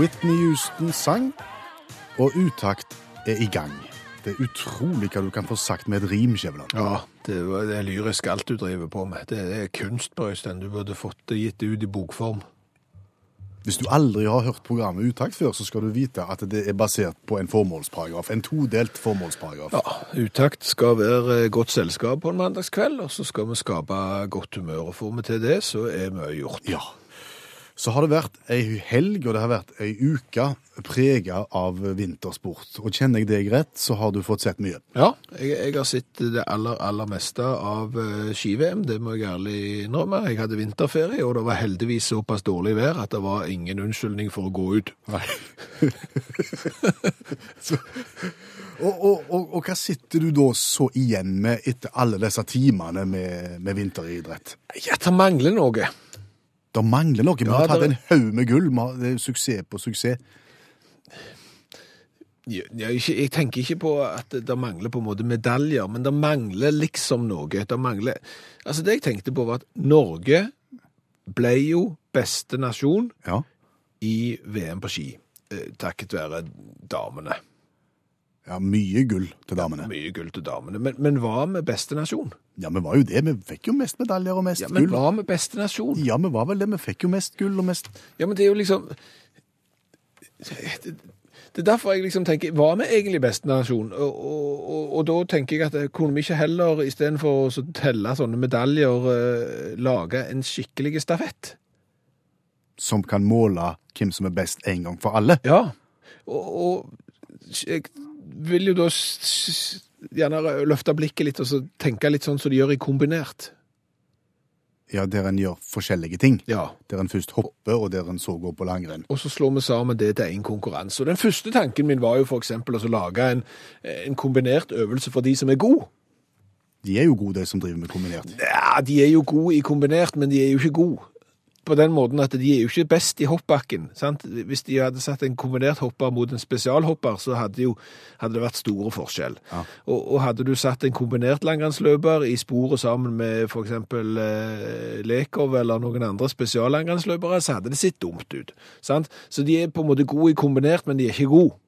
Whitney Houston sang, og Utakt er i gang. Det er utrolig hva du kan få sagt med et rim, Skjæveland. Ja, det, er, det er lyrisk alt du driver på med. Det er kunst, Brøystein. Du burde fått det gitt ut i bokform. Hvis du aldri har hørt programmet Utakt før, så skal du vite at det er basert på en formålsparagraf. En todelt formålsparagraf. Ja, Utakt skal være godt selskap på en mandagskveld, og så skal vi skape godt humør. Og får vi til det, så er mye gjort. Ja. Så har det vært ei helg, og det har vært ei uke prega av vintersport. Og kjenner jeg deg rett, så har du fått sett mye. Ja, jeg, jeg har sett det aller, aller meste av eh, ski-VM, det må jeg ærlig innrømme. Jeg hadde vinterferie, og det var heldigvis såpass dårlig vær at det var ingen unnskyldning for å gå ut. Nei. så, og, og, og, og hva sitter du da så igjen med etter alle disse timene med, med vinteridrett? Ja, det mangler noe. Det mangler noe. Vi Ja, har det- en haug med gull. Det er suksess på suksess. Jeg, jeg, jeg tenker ikke på at det, det mangler på en måte medaljer, men det mangler liksom noe. Det mangler Altså, det jeg tenkte på, var at Norge ble jo beste nasjon Ja. i VM på ski, eh, takket være damene. Ja, mye gull til damene. Mye gull til damene. Men, men hva med beste nasjon? Ja, vi var jo det. Vi fikk jo mest medaljer og mest Ja, men gull. Men hva med beste nasjon? Ja, vi var vel det. Vi fikk jo mest gull og mest Ja, men det er jo liksom Det, er derfor jeg liksom tenker Hva med egentlig beste nasjon? Og, og, og, og da tenker jeg at eh, kunne vi ikke heller, istedenfor å telle sånne medaljer, eh, lage en skikkelig stafett? som kan måle hvem som er best en gang for alle. Ja. Og, og vil jo da gjerne løfte blikket litt og så tenke litt sånn som de gjør i kombinert. Ja, Der en gjør forskjellige ting. Ja. Der en først hopper, og der en så går på langrenn. Og så slår vi sammen det til en konkurranse. Og den første tanken min var jo eksempel å lage en, en kombinert øvelse for de som er gode. De er jo gode, de som driver med kombinert. Ja, de er jo gode i kombinert, men de er jo ikke gode. På den måten at de er jo ikke best i hoppbakken. Sant? Hvis de hadde satt en kombinert hopper mot en spesialhopper, så hadde, jo, hadde det vært store forskjell. Ja. Og, og hadde du satt en kombinert langrennsløper i sporet sammen med eksempel eh, Lekov eller noen andre spesiallangrennsløpere, så hadde det sett dumt ut. Sant? Så de er på en måte gode i kombinert, men de er ikke gode.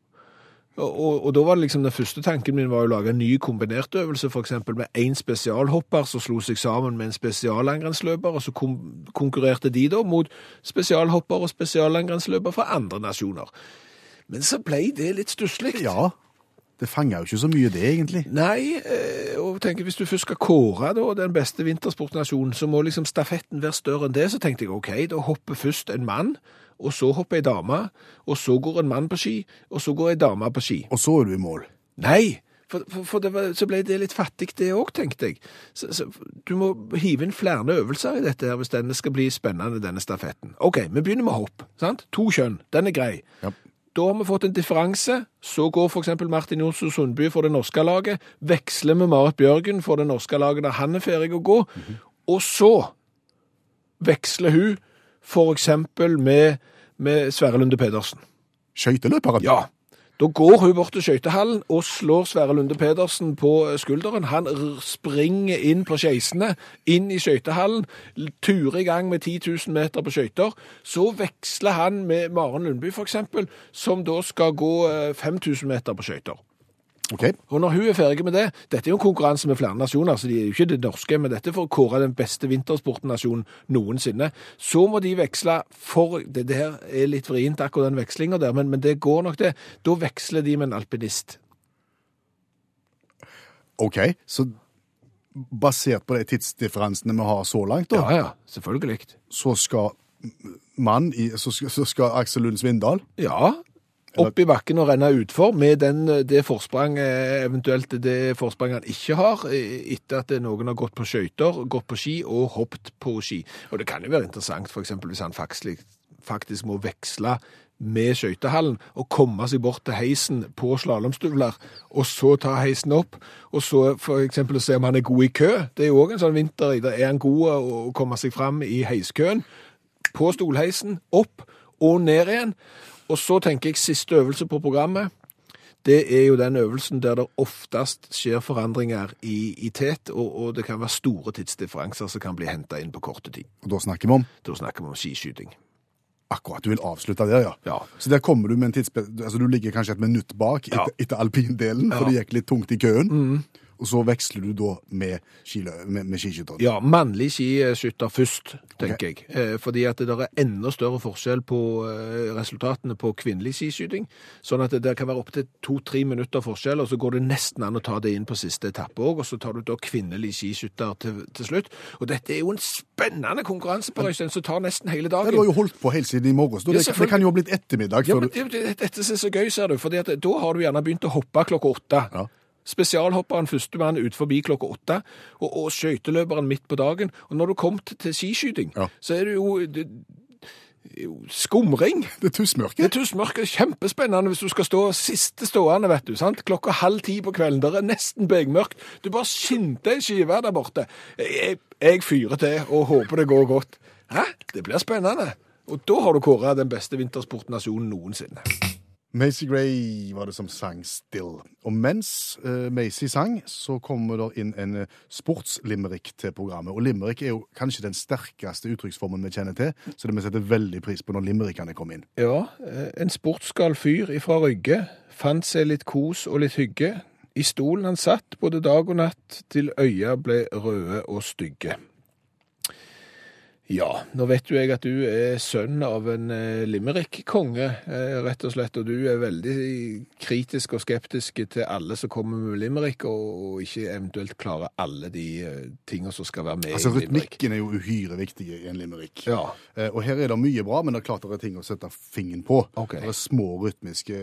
Og, og, da var det liksom den første tanken min var å lage en ny kombinert øvelse, for eksempel med én spesialhopper som slo seg sammen med en spesiallangrennsløper, og så kon konkurrerte de da mot spesialhopper og spesiallangrennsløper fra andre nasjoner. Men så ble det litt stusslig. Ja, det fanger jo ikke så mye det, egentlig. Nei, eh, og tenker hvis du først skal kåre da, den beste vintersportnasjonen, så må liksom stafetten være større enn det. Så tenkte jeg ok, da hopper først en mann, og så hopper ei dame, og så går en mann på ski, og så går ei dame på ski. Og så er du i mål. Nei, for, for, for det var, så ble det litt fattig det òg, tenkte jeg. Så, så, du må hive inn flere øvelser i dette her hvis denne skal bli spennende, denne stafetten. OK, vi begynner med hopp. sant? To kjønn, den er grei. Ja. Da har vi fått en differanse. Så går f.eks. Martin Jonsson Sundby for det norske laget. Veksler med Marit Bjørgen for det norske laget der han er ferdig å gå. Og så veksler hun f.eks. med, med Sverre Lunde Pedersen. Skøyteløperen. Ja. Da går hun bort til skøytehallen og slår Sverre Lunde Pedersen på eh, skulderen. Han springer inn på skeisene, inn i skøytehallen, turer i gang med 10 000 meter på skøyter. Så veksler han med Maren Lundby, eksempel, som da skal gå eh, 5000 meter på skøyter. Ok. Og når hun er ferdig med det, dette er jo en konkurranse med flere nasjoner, så de er jo ikke det norske, men dette for å kåre den beste vintersportnasjonen noensinne, så må de veksle for, det, der er litt vrient akkurat den vekslinga der, men, men det går nok det, da veksler de med en alpinist. Ok, så basert på de tidsdifferensene vi har så langt, da, Ja, ja, selvfølgelig. så skal mann i, så skal, så skal Aksel Lund Svindal Ja, Opp i bakken og renne utfor med den, det forsprang, eh, eventuelt det forspranget han ikke har, eh, etter at noen har gått på skøyter, gått på ski og hoppet på ski. Og det kan jo være interessant, eksempel hvis han faktisk, faktisk må veksle med skøytehallen og komme seg bort til heisen på slalåmstøvler, og så ta heisen opp, og så eksempel se om han er god i kø. Det er jo òg en sånn vinteridrett. Er han god å komme seg fram i heiskøen? På stolheisen, opp og ned igjen. Og så tenker jeg siste øvelse på programmet. Det er jo den øvelsen der det oftest skjer forandringer i, i tet, og, og det kan være store tidsdifferanser som kan bli henta inn på korte tid. Og da snakker vi om Da snakker vi om skiskyting. akkurat. Du vil avslutte der, ja. Ja. Så der kommer du med en tids... Altså du ligger kanskje et minutt bak Ja. etter, etter alpindelen, for Ja. det gikk litt tungt i køen. Og så veksler du da med, med, med skiskytteren. Ja, mannlig skiskytter først, tenker jeg. Eh, fordi at det er enda større forskjell på eh, resultatene på kvinnelig skiskyting. Sånn at det kan være opptil to-tre minutter forskjell, og så går det nesten an å ta det inn på siste etappe òg. Og så tar du da kvinnelig skiskytter til, til slutt. Og dette er jo en spennende konkurranse på Øystein, som tar nesten hele dagen. du har jo holdt på helt siden i morges. Ja, Det, det kan jo ha blitt ettermiddag Ja, men du det, det, dette er så gøy, ser du, fordi da har du gjerne begynt å hoppe klokka åtte. Ja. Spesialhopperen førstemann ut forbi klokka åtte, og, og skøyteløperen midt på dagen. Og når du kom til, til skiskyting, Ja. så er det jo, det, skumring. Det er tussmørke. Det er tussmørke, kjempespennende hvis du skal stå siste stående, vet du, sant? Klokka halv ti på kvelden, det er nesten begmørkt. Du bare skinte ei skive der borte. Jeg, jeg fyrer til og håper det går godt. Hæ? Det blir spennende. Og da har du kåret den beste vintersportnasjonen noensinne. Macy Gray var det som sang Still. Og mens uh, Macy sang, så kommer det inn en uh, sportslimerick til programmet. Og limerick er jo kanskje den sterkeste uttrykksformen vi kjenner til, så det vi setter veldig pris på når limerickene kommer inn. Ja, eh, en sportsgal fyr ifra Rygge fant seg litt kos og litt hygge. I stolen han satt både dag og natt, til øya ble røde og stygge. Ja, nå vet jo jeg at du er sønn av en eh, limerick-konge, eh, rett og slett, og du er veldig kritisk og skeptisk til alle som kommer med limerick, og, ikke eventuelt klarer alle de eh, tingene som skal være med Altså, i limerick. Rytmikken er jo uhyre viktig i en limerick. Ja. Og her er det mye bra, men det er klart det er ting å sette fingeren på. Ok. Det er små rytmiske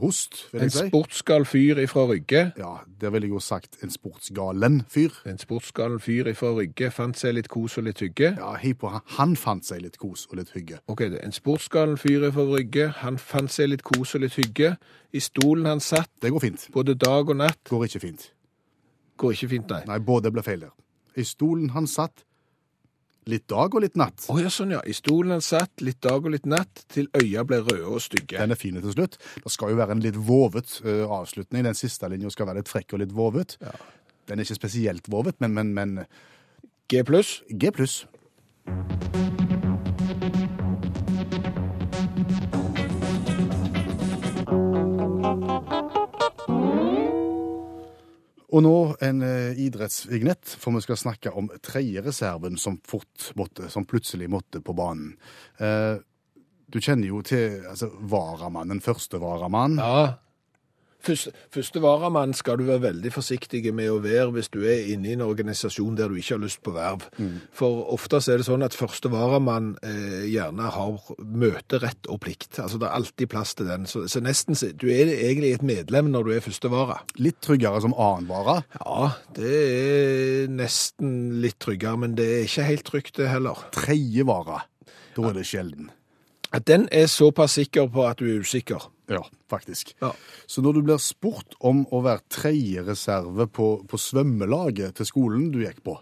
host, vil En jeg si. sportsgal fyr ifra Rygge Ja, der ville jeg jo sagt en sportsgalen fyr. En sportsgal fyr ifra Rygge fant seg litt kos og litt hygge. Ja, hei på han. Han fant seg litt kos og litt hygge. Ok, det er en sportsgal fyr fra Rygge. Han fant seg litt kos og litt hygge. I stolen han satt, Det går fint. både dag og natt. Går ikke fint. Går ikke fint, nei. Nei, både ble feil der. I stolen han satt, litt dag og litt natt. Å ja, sånn ja. I stolen han satt, litt dag og litt natt, til øya ble røde og stygge. Den er fin til slutt. Det skal jo være en litt vovet eh, avslutning. Den siste linja skal være litt frekk og litt vovet. Den er ikke spesielt vovet, men, men, men G pluss. G pluss. Og nå en eh, idrettsvignett, for vi skal snakke om tredjereserven som, som plutselig måtte på banen. Eh, du kjenner jo til altså, varamannen, første varamann. Ja. Første, første varamann skal du være veldig forsiktig med å være hvis du er inne i en organisasjon der du ikke har lyst på verv. For ofte er det sånn at første varamann eh, gjerne har møterett og plikt. Altså det er alltid plass til den. Så, så nesten du er egentlig et medlem når du er første vara. Litt tryggere som annenvara. Ja, det er nesten litt tryggere, men det er ikke helt trygt det heller. Tredje vara. Da er det sjelden. At den er såpass sikker på at du er usikker. Ja, faktisk. Ja. Så når du blir spurt om å være tredje reserve på, på svømmelaget til skolen du gikk på,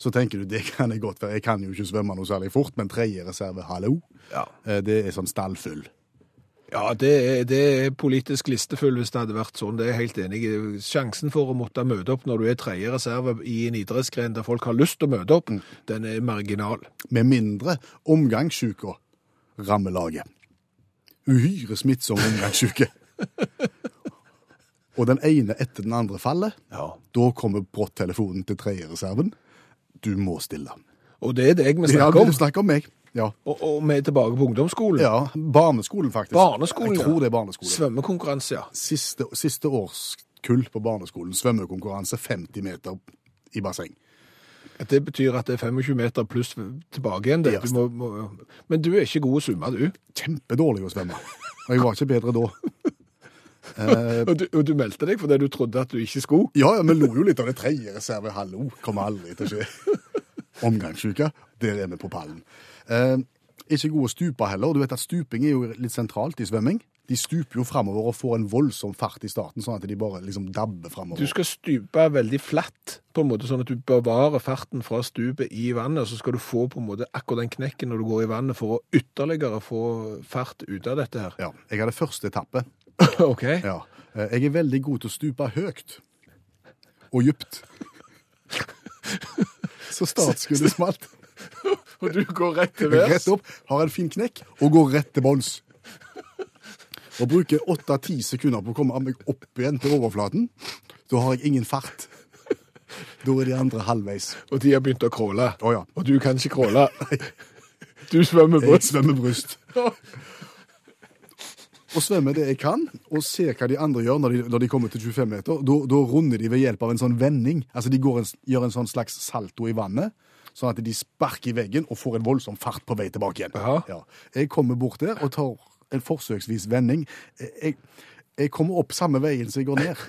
så tenker du det kan jeg godt være. Jeg kan jo ikke svømme noe særlig fort, men tredje reserve, hallo. Ja. Eh, Det er sånn stallfull. Ja, det er, det er politisk listefull hvis det hadde vært sånn, det er jeg helt enig i. Sjansen for å måtte møte opp når du er tredje reserve i en idrettsgren der folk har lyst til å møte opp, den er marginal. Med mindre omgangssjuka rammer laget. Uhyre smittsom omgangssyke. Og den ene etter den andre faller. Ja. Da kommer brått telefonen til tredjereserven. Du må stille. Og det er deg vi snakker om. Ja, du snakker om meg. Ja. Og, og vi er tilbake på ungdomsskolen. ja. Barneskolen, faktisk. Barneskolen, Jeg tror det er barneskolen. Svømmekonkurranse, ja. Siste, siste årskull på barneskolen. Svømmekonkurranse 50 meter i basseng. Det betyr at det er 25 meter pluss tilbake igjen. Du må, må, men du er ikke god å svømme, du. Kjempedårlig å svømme. Og jeg var ikke bedre da. Eh, Og du, og du meldte deg fordi du trodde at du ikke skulle. ja, ja, vi lo jo litt av det tredje reserve. Hallo, kommer aldri til å skje. Omgangssyke, der er vi på pallen. Eh, ikke god å stupe heller. Du vet at stuping er jo litt sentralt i svømming. De stuper jo framover og får en voldsom fart i starten, sånn at de bare liksom dabber framover. Du skal stupe veldig flatt, på en måte sånn at du bevarer farten fra stupet i vannet, og så skal du få på en måte akkurat den knekken når du går i vannet for å ytterligere få fart ut av dette her. Ja, jeg hadde første etappe. OK? Ja. Eh, Jeg er veldig god til å stupe høyt. Og djupt. Så startskuddet smalt. Og du går rett til værs. Rett opp, har en fin knekk og går rett til bunns. Og bruker åtte-ti sekunder på å komme meg opp igjen til overflaten. Da har jeg ingen fart. Da er de andre halvveis. Og de har begynt å crawle. Oh, ja. Og du kan ikke crawle. Du svømmer Jeg svømmer bryst. Og svømmer det jeg kan, og ser hva de andre gjør når de, når de kommer til 25 meter. Da, runder de ved hjelp av en sånn vending. Altså De en, gjør en sånn slags salto i vannet, sånn at de sparker i veggen og får en voldsom fart på vei tilbake igjen. Ja. Jeg kommer bort der og tar en forsøksvis vending. Jeg, jeg kommer opp samme veien som jeg går ned.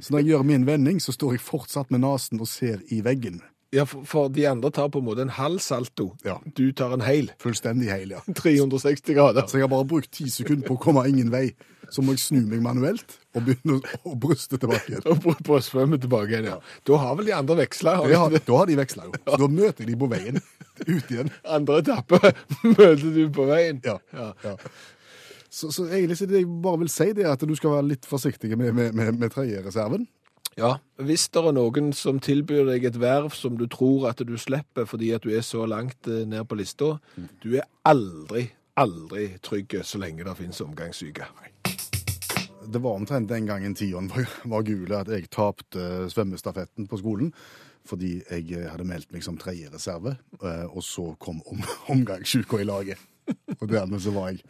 Så når jeg gjør min vending, så står jeg fortsatt med nesen og ser i veggen. Ja, for, for de andre tar på en måte en halv salto. Ja. Du tar en hel. Fullstendig heil, ja. 360 grader. Så jeg har bare brukt ti sekunder på å komme ingen vei. Så må jeg snu meg manuelt og begynne å, bruste bryste tilbake igjen. Og svømme tilbake igjen, ja. Da har vel de andre veksla. Ja, da har de veksla jo. Så da møter jeg de på veien. Ut igjen. Andre etappe møter du på veien. Ja. ja. Så, så egentlig så det jeg bare vil si, det er at du skal være litt forsiktig med, med, med, med tredjereserven. Ja, hvis det er noen som tilbyr deg et verv som du tror at du slipper fordi at du er så langt eh, ned på lista, du er aldri, aldri trygg så lenge det finnes omgangssyke. Det var omtrent den gangen tiåren var, var gule at jeg tapte svømmestafetten på skolen. Fordi jeg eh, hadde meldt meg som tredjereserve, eh, og så kom om, omgangssyka i laget. Og dermed så var jeg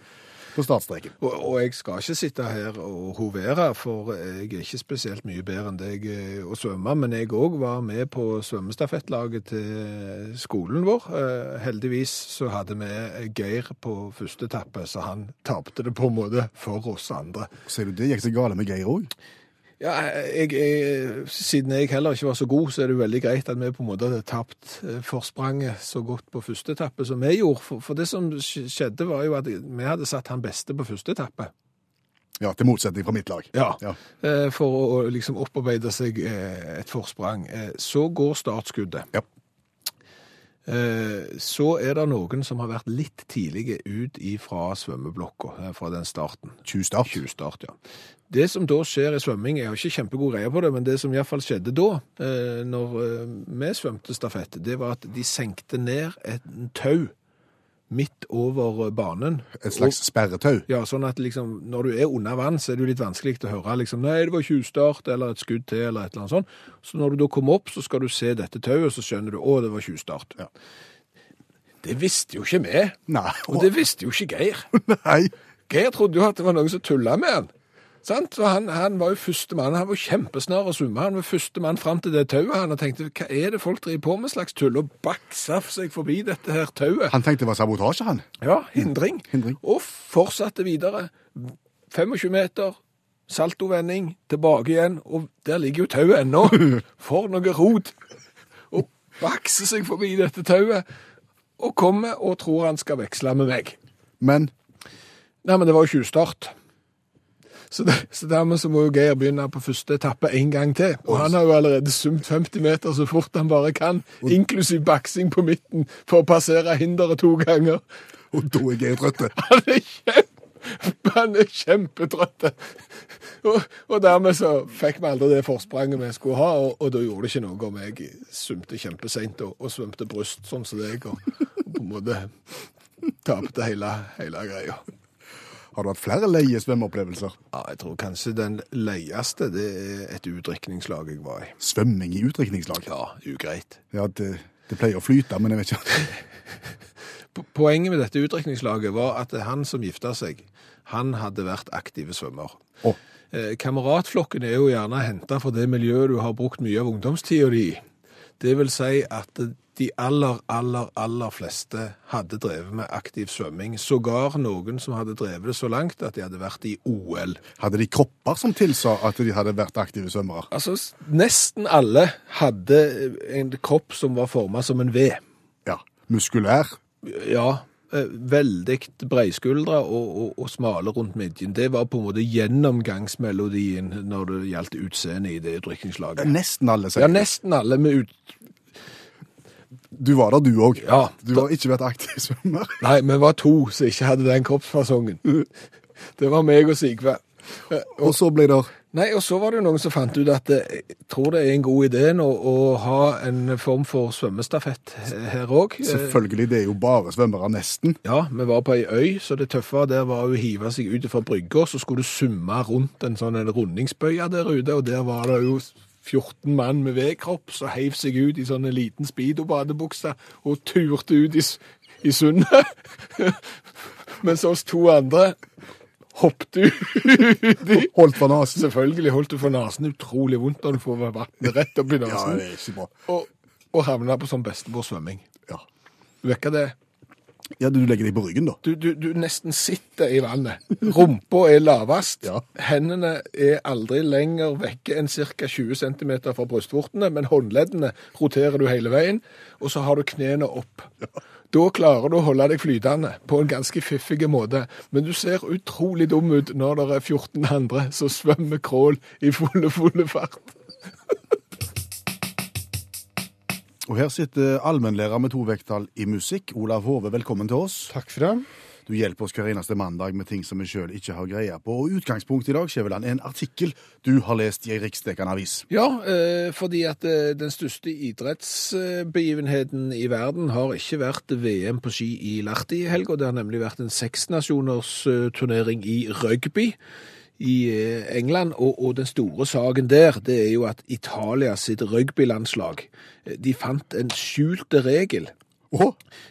på startstreken. Og, og jeg skal ikke sitte her og hovere, for jeg er ikke spesielt mye bedre enn deg eh, å svømme, men jeg òg var med på svømmestafettlaget til skolen vår. Eh, Heldigvis så hadde vi Geir på første etappe, så han tapte det på en måte for oss andre. Ser du det gikk så gale med Geir òg? Ja, jeg, jeg, Siden jeg heller ikke var så god, så er det veldig greit at vi på en måte hadde tapt eh, forspranget så godt på første etappe som vi gjorde. For, for det som skjedde, var jo at vi hadde satt han beste på første etappe. Ja, til motsetning fra mitt lag. Ja. Ja. Eh, For å liksom opparbeide seg eh, et forsprang. Så går startskuddet. Ja. Så er det noen som har vært litt tidlige ut ifra svømmeblokka, fra den starten. Tjuvstart. Tjuvstart, ja. Det som da skjer i svømming, jeg har ikke kjempegod greie på det, men det som i hvert fall skjedde da, eh, når eh, vi svømte stafett, det var at de senkte ned et tau midt over banen. Et slags sperretau. Ja, sånn at liksom, når du er under vann, så er det jo litt vanskelig å høre liksom, nei, det var tjuvstart, eller et skudd til, eller et eller annet sånt. Så når du da kommer opp, så skal du se dette tauet, så skjønner du, å, det var tjuvstart. Ja. Det visste jo ikke vi, Nei. og det visste jo ikke Geir. Nei. Geir trodde jo at det var noen som tulla med han. Sant? Så han, han var jo første mann, han var kjempesnar å summe. Han var første mann fram til det tauet. Han og tenkte, hva er det folk driver på med slags tull? Og baksa seg forbi dette her tauet. Han tenkte det var sabotasje, han. Ja, hindring. Hindring. Og fortsatte videre. 25 meter, saltovending, tilbake igjen, og der ligger jo tauet ennå. For noe rot. Og bakser seg forbi dette tauet, og kommer og tror han skal veksle med meg. Men Nei, men det var jo tjuvstart. Så, så dermed så må jo Geir begynne på første etappe en gang til. Og han har jo allerede sumt 50 meter så fort han bare kan, inklusiv baksing på midten for å passere hinderet to ganger. Og da er Geir trøtt. Han er kjempe, han er kjempetrøtt. Og, og dermed så fikk vi aldri det forspranget vi skulle ha, og, og da gjorde det ikke noe om jeg svømte kjempeseint og, og svømte bryst sånn som deg, og, og på en måte tapte hele, hele greia. Har du hatt flere leie svømmeopplevelser? Ja, jeg tror kanskje den leieste det er et utdrikningslag jeg var i. Svømming i utdrikningslag? Ja, ugreit. Ja, det, det pleier å flyte, men jeg vet ikke. Poenget med dette utdrikningslaget var at han som gifta seg, han hadde vært aktive svømmer. Eh, Kameratflokken er jo gjerne henta fra det miljøet du har brukt mye av ungdomstida di i. Det vil si at de aller, aller, aller fleste hadde drevet med aktiv svømming. Sågar noen som hadde drevet det så langt at de hadde vært i OL. Hadde de kropper som tilsa at de hadde vært aktive svømmere? Altså, nesten alle hadde en kropp som var formet som en V. Ja. Muskulær? Ja, veldig breiskuldra og, og, og smale rundt midjen. Det var på en måte gjennomgangsmelodien når det gjaldt utseendet i det drikningslaget. Nesten alle, sier du. nesten alle med ut... Du var der, du òg. Ja, Du har ikke vært aktiv svømmer. Nei, vi var to som ikke hadde den kroppsfasongen. Det var meg og Sigve. Og, Og så ble det Nei, og så var det jo noen som fant ut at eh, jeg tror det er en god idé nå å ha en form for svømmestafett her òg. Selvfølgelig, det er jo bare svømmere, nesten. Ja, vi var på ei øy, så det tøffe der var å hive seg ut fra brygga, så skulle du summe rundt en sånn en rundingsbøye der ute, og der var det jo 14 mann med V-kropp som heiv seg ut i sånn en liten speedo-badebukse og turte ut i, i sundet. Mens oss to andre hoppet uti. Holdt for nesen. Selvfølgelig holdt du for nesen utrolig vondt når du får vannet rett opp i Ja, det er ikke bra. og, og havna på sånn bestemorsvømming. Ja. Du vet hva det ja, du legger deg på ryggen, da. Du, du, du nesten sitter i vannet. Rumpa er lavest. Ja. Hendene er aldri lenger vekke enn ca. 20 cm fra brystvortene, men håndleddene roterer du hele veien, og så har du knærne opp. Da klarer du å holde deg flytende på en ganske fiffig måte, men du ser utrolig dum ut når det er 14 andre som svømmer crawl i fulle, fulle fart. Og her sitter allmennlærer med to vekttall i musikk, Olav Hove. Velkommen til oss. Takk for det. Du hjelper oss hver eneste mandag med ting som vi sjøl ikke har greie på. Og utgangspunktet i dag Skjæveland, er en artikkel du har lest i ei riksdekkende avis. Ja, eh, fordi at eh, den største idrettsbegivenheten i verden har ikke vært VM på ski i Lahti i helga. Det har nemlig vært en seksnasjoners eh, turnering i rugby i England, og, og den store saken der, det er jo at Italia sitt rugbylandslag, de fant en skjulte regel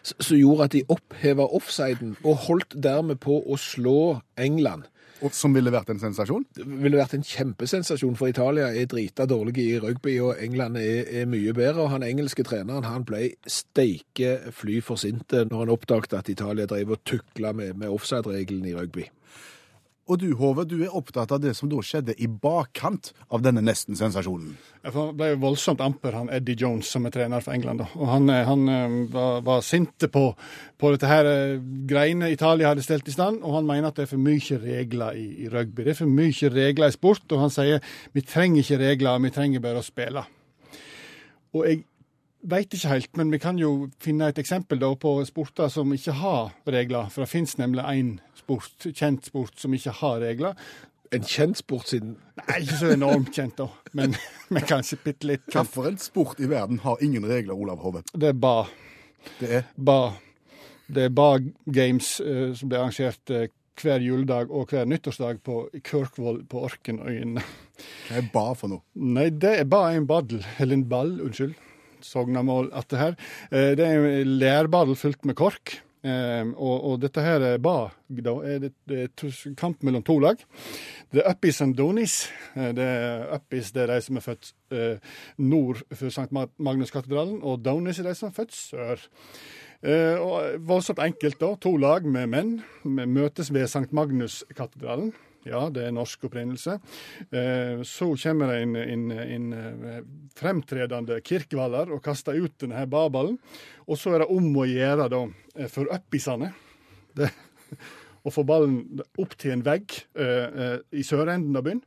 Som gjorde at de oppheva offsiden og holdt dermed på å slå England. og som ville vært en sensasjon? Det ville vært en kjempesensasjon, for Italia er drita dårlige i rugby, og England er, er mye bedre. Og han engelske treneren han ble steike fly for sinte når han oppdaget at Italia drev og tukla med, med offside-regelen i rugby. Og du, Hove, du er opptatt av det som da skjedde i bakkant av denne nesten-sensasjonen. Han ble jo voldsomt amper, han Eddie Jones, som er trener for England. Og Han, eh, han eh, var, var sinte på, på dette her eh, greiene Italia hadde stelt i stand, og han mener at det er for mye regler i, i rugby. Det er for mye regler i sport, og han sier vi trenger ikke regler, vi trenger bare å spille. Og jeg veit ikke helt, men vi kan jo finne et eksempel da på sporter som ikke har regler. For det fins nemlig én sport, kjent sport som ikke har regler. En kjent sport siden Nei, ikke så enormt kjent, da, men, men kanskje bitte litt. Hvilken sport i verden har ingen regler, Olav Hove? Det er ba. Det er ba. Det er ba-games uh, som blir arrangert uh, hver juledag og hver nyttårsdag på Kirkwall Kirkvoll på Orkenøyene. Hva er ba for noe? Nei, det er ba en baddel, eller en ball, unnskyld. Sognamål at det her. Eh, Det er en lærball fylt med kork. Eh, og, og dette her er ba. Da er det, det er kamp mellom to lag. Det er Uppis og Donis. Eh, Det er Uppis det er de som er født nord for St. Magnus-katedralen, og Donis er de som er født sør. Og voldsomt enkelt, da. To lag med menn møtes ved St. Magnuskatedralen. Ja, det er norsk opprinnelse. Eh, så kommer det en, eh, fremtredende kirkevaller og kaster ut denne her baballen. Og så er det om å gjøre da eh, for uppisene å få ballen opp til en vegg i sørenden av byen.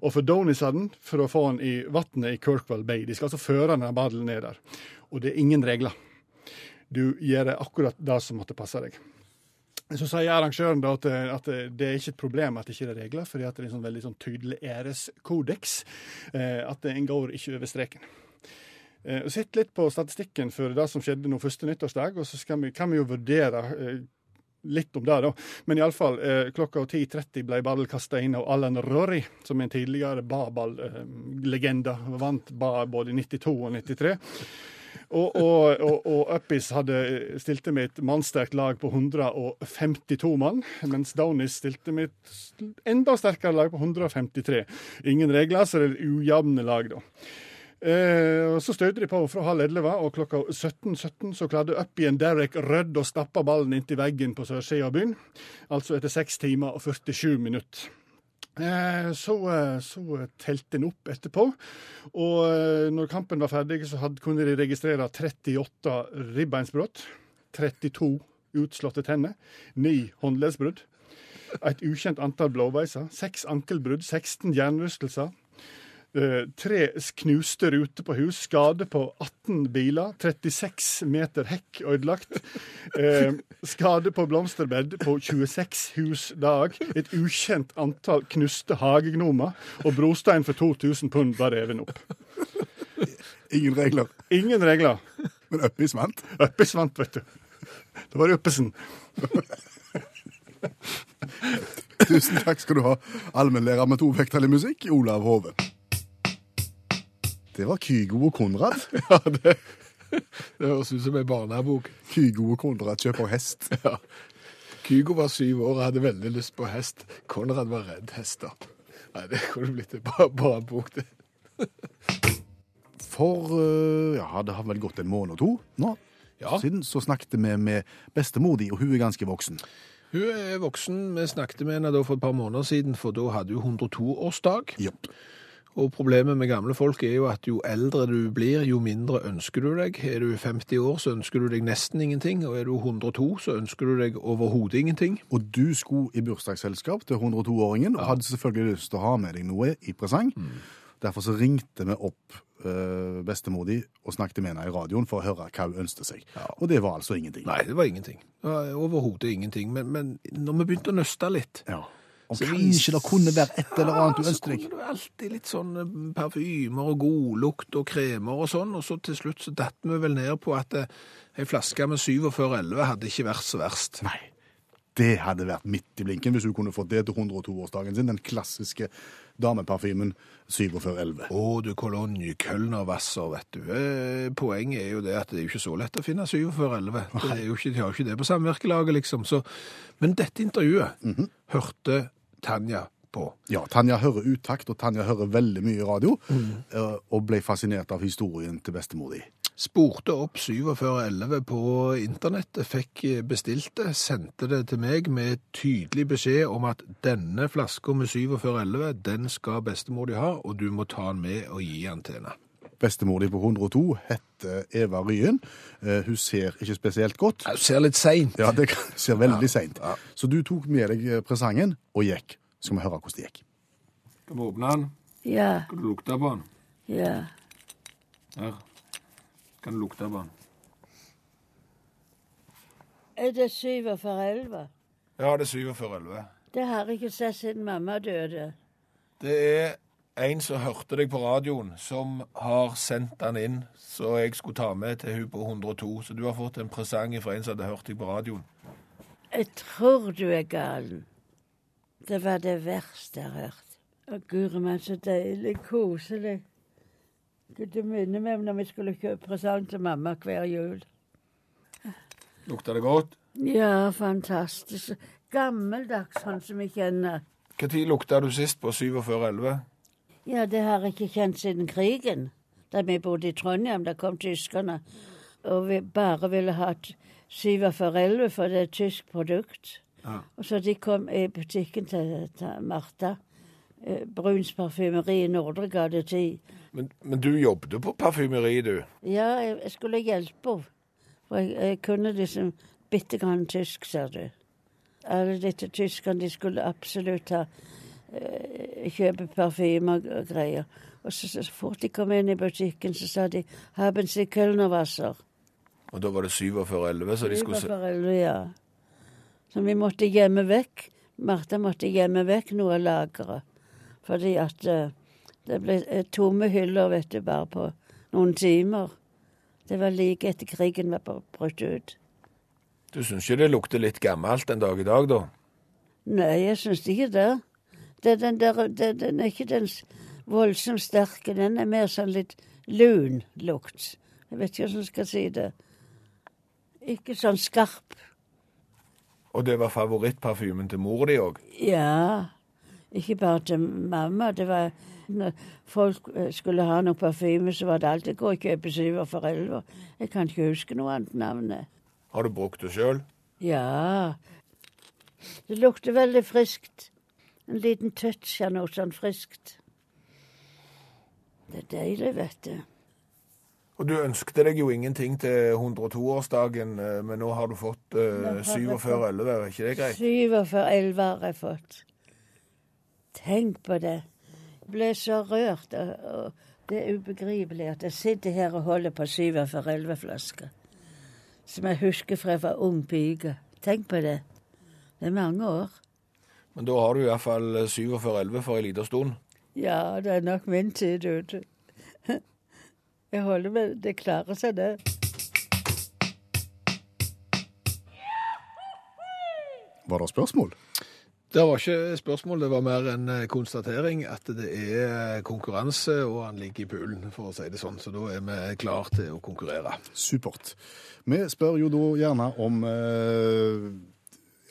Og for donisene for å få den i vannet i Kirkwell Bay. De skal altså føre denne ballen ned der. Og det er ingen regler. Du gjør akkurat det som måtte passe deg. Så sier arrangøren da at, at det er ikke et problem at det ikke er regler, fordi det er en sånn veldig sånn tydelig æreskodeks. Eh, at en går ikke over streken. Eh, og Sitt litt på statistikken for det som skjedde nå første nyttårsdag, og så vi, kan vi jo vurdere eh, litt om det, da. Men iallfall, eh, klokka 10.30 ble ballen kasta inn av Alan Rory, som er en tidligere ba-ball-legende. Vant ba både i 92 og 93. Og, og, og, og Uppis hadde stilte med et mannsterkt lag på 152 mann, mens Downis stilte med et enda sterkere lag på 153. Ingen regler, så det er ujevne lag, da. Eh, Så støyde de på fra halv elleve, og klokka 17.17 så klarte opp igjen Derek Rødd å stappe ballen inntil veggen på sørsida av byen. Altså etter 6 timer og 47 minutter. Eh, Så, eh, så telte en opp etterpå, og eh, når kampen var ferdig, så hadde, kunne de registrere 38 ribbeinsbrudd, 32 utslåtte tenner, 9 håndleddsbrudd, et ukjent antall blåveiser, 6 ankelbrudd, 16 jernrystelser, tre knuste ruter på hus, skade på 18 biler, 36 meter hekk ødelagt, eh, skade på blomsterbed på 26 hus dag, et ukjent antall knuste hagegnomer, og brostein for 2000 pund var revet opp. Ingen regler. Ingen regler. Men Uppis vant. Øppis vant, vet du. Det var Øppesen. Tusen takk skal du ha, allmennlærer med tovektig musikk, Olav Hove. Det var Kygo og Konrad. Ja, det, det høres ut som en barnebok. Kygo og Konrad kjøper hest. Ja. Kygo var syv år og hadde veldig lyst på hest. Konrad var redd hester. Nei, det kunne blitt ei barnebok, det. For eh, ja, det har vel gått en måned og to nå Ja. siden, så snakket vi med bestemor di, og hun er ganske voksen. Hun er voksen. Vi snakket med henne for et par måneder siden, for da hadde hun 102-årsdag. Japp. Og problemet med gamle folk er jo at jo eldre du blir, jo mindre ønsker du deg. Er du 50 år, så ønsker du deg nesten ingenting, og er du 102, så ønsker du deg overhodet ingenting. Og du skulle i bursdagsselskap til 102-åringen, og hadde selvfølgelig lyst til å ha med deg noe i presang. Mm. Derfor så ringte vi opp øh, bestemor di og snakket med henne i radioen for å høre hva hun ønsket seg. Og det var altså ingenting. Nei, det var ingenting. Det Overhodet ingenting. Men, men når vi begynte å nøste litt Ja. Om Så kanskje det kunne være et eller annet du så ønsket deg. kunne det alltid litt sånn eh, parfymer og godlukt og kremer og sånn, og så til slutt så datt vi vel ned på at eh, ei flaske med 4711 hadde ikke vært så verst. Nei. Det hadde vært midt i blinken hvis hun kunne fått det til 102-årsdagen sin. Den klassiske dameparfymen 4711. Å, du Cologne, Kölnerwasser, vet du. Eh, Poenget er jo det at det er jo ikke så lett å finne 4711. Det er jo ikke, de har jo ikke det på samvirkelaget, liksom. Så, men dette intervjuet Mhm. hørte Tanja på. Ja, Tanja hører utakt, og Tanja hører veldig mye radio, Mm. eh, og ble fascinert av historien til bestemor di. Spurte opp 4711 på internettet, fikk bestilt det, sendte det til meg med tydelig beskjed om at denne flaska med 4711, den skal bestemor di ha, og du må ta den med og gi den til henne. Bestemor di på 102 heter Eva Ryen. Eh, Hun ser ikke spesielt godt. Hun ser litt seint. Ja, det ser veldig seint. Så du tok med deg eh, presangen og gikk. Skal vi høre hvordan det gikk. Skal vi åpne den? Ja, Skal du lukte på den? ja. Her. Kan du lukte på den? Er det syv for elleve? Ja, det er 4711. Det har jeg ikke sett siden mamma døde. Det er en som hørte deg på radioen, som har sendt den inn, så jeg skulle ta med til hun på 102. Så du har fått en presang fra en som hadde hørt deg på radioen. Jeg tror du er galen. Det var det verste jeg har hørt. Å, guri meg, så deilig, koselig. Gud, Det minner meg om når vi skulle kjøpe presang til mamma hver jul. Lukter det godt? Ja, fantastisk. Gammeldags, sånn som vi kjenner. Når lukta du sist på 4711? Ja, det har jeg ikke kjent siden krigen. Da vi bodde i Trondheim, da kom tyskerne. Og vi bare ville hatt 4711, for for det er et tysk produkt. Ja. Og så de kom i butikken til, til Martha. eh, Bruns parfymeri i Nordre gate 10. Men, men du jobbet på parfymeri, du? Ja, jeg, skulle hjelpe henne. For jeg, jeg kunne liksom bitte grann tysk, ser du. Alle disse tyskerne, de skulle absolutt ha eh, kjøpe parfyme og, greier. Og så, så fort de kom inn i butikken, så sa de 'Haben Sie Kölnerwasser'? Og da var det 4711, så de skulle var se... foreldre, ja. Så vi måtte gjemme vekk. Martha måtte gjemme vekk noe av lageret. Fordi at eh, det ble eh, tomme hyller, vet du, bare på noen timer. Det var like etter krigen var br- brutt ut. Du syns ikke det lukter litt gammelt en dag i dag, da? Nei, jeg syns ikke det. det, den, der, det den er ikke den voldsomt sterke. Den er mer sånn litt lun lukt. Jeg vet ikke hvordan jeg skal si det. Ikke sånn skarp. Og det var favorittparfymen til mor di òg? Ja. Ikke bare til mamma. Det var når folk eh, skulle ha noe parfyme, så var det alltid gå og kjøpe syver for elleve. Jeg kan ikke huske noe annet navn. Har du brukt det sjøl? Ja. Det lukter veldig friskt. En liten touch av noe sånn friskt. Det er deilig, vet du. Og du ønskte deg jo ingenting til 102-årsdagen, eh, men nå har du fått uh, har jeg 47-11, er ikke det greit? Syver for elleve har jeg fått. Tenk på det. Jeg ble så rørt. Og, og det er ubegripelig at jeg sitter her og holder på syver for elleve-flasker. Som jeg husker fra jeg var ung pike. Tenk på det. Det er mange år. Men da har du iallfall 47-11 for ei lita stund. Ja, det er nok min tid ute. Jeg holder med Det klarer seg, det. Var det spørsmål? Det var ikke spørsmål, det var mer en eh, konstatering at det er konkurranse, og han ligger i poolen, for å si det sånn. Så da er vi klar til å konkurrere. Supert. Vi spør jo da gjerne om eh,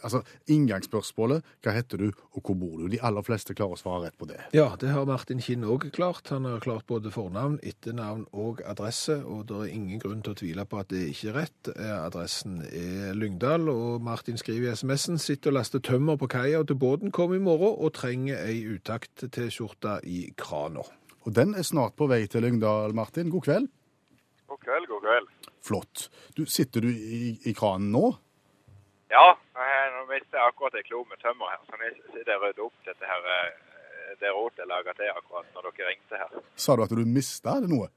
altså inngangsspørsmålet. Hva heter du, og hvor bor du? De aller fleste klarer å svare rett på det. Ja, det har Martin Kinn òg klart. Han har klart både fornavn, etternavn og adresse, og det er ingen grunn til å tvile på at det ikke er rett. Eh, Adressen er Lyngdal, og Martin skriver i SMS-en sitter og laster tømmer på kaia til båten kom i morgen, og trenger ei utakt-T-skjorte i krana. Og den er snart på vei til Lyngdal, Martin. God kveld. God kveld, god kveld. Flott. Du, sitter du i, i kranen nå? Ja, jeg- nå mistet akkurat en klo med tømmer her, så jeg sitter og rydder opp dette her, eh, det rotet jeg laget til akkurat når dere ringte her. Sa du at du mista noe?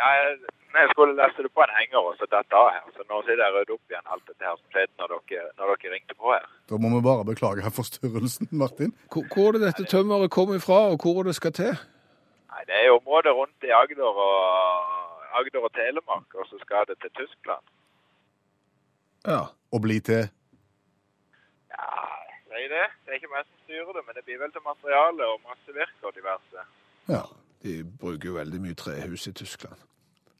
Ja, jeg, jeg skulle leste det på en henger og så datt av her, så nå sitter jeg og rydder opp igjen alt dette her som skjedde når dere, når dere ringte på her. Da må vi bare beklage her forstyrrelsen, Martin. Hvor, hvor er det dette tømmeret kommer ifra, og hvor er det skal til? Nei, det er området rundt i Agder og, Agder og Telemark, og så skal det til Tyskland. Ja. Og bli til sier det. Det er ikke meg som styrer det, men det blir vel til materiale og masse virker og diverse. Ja, De bruker jo veldig mye trehus i Tyskland.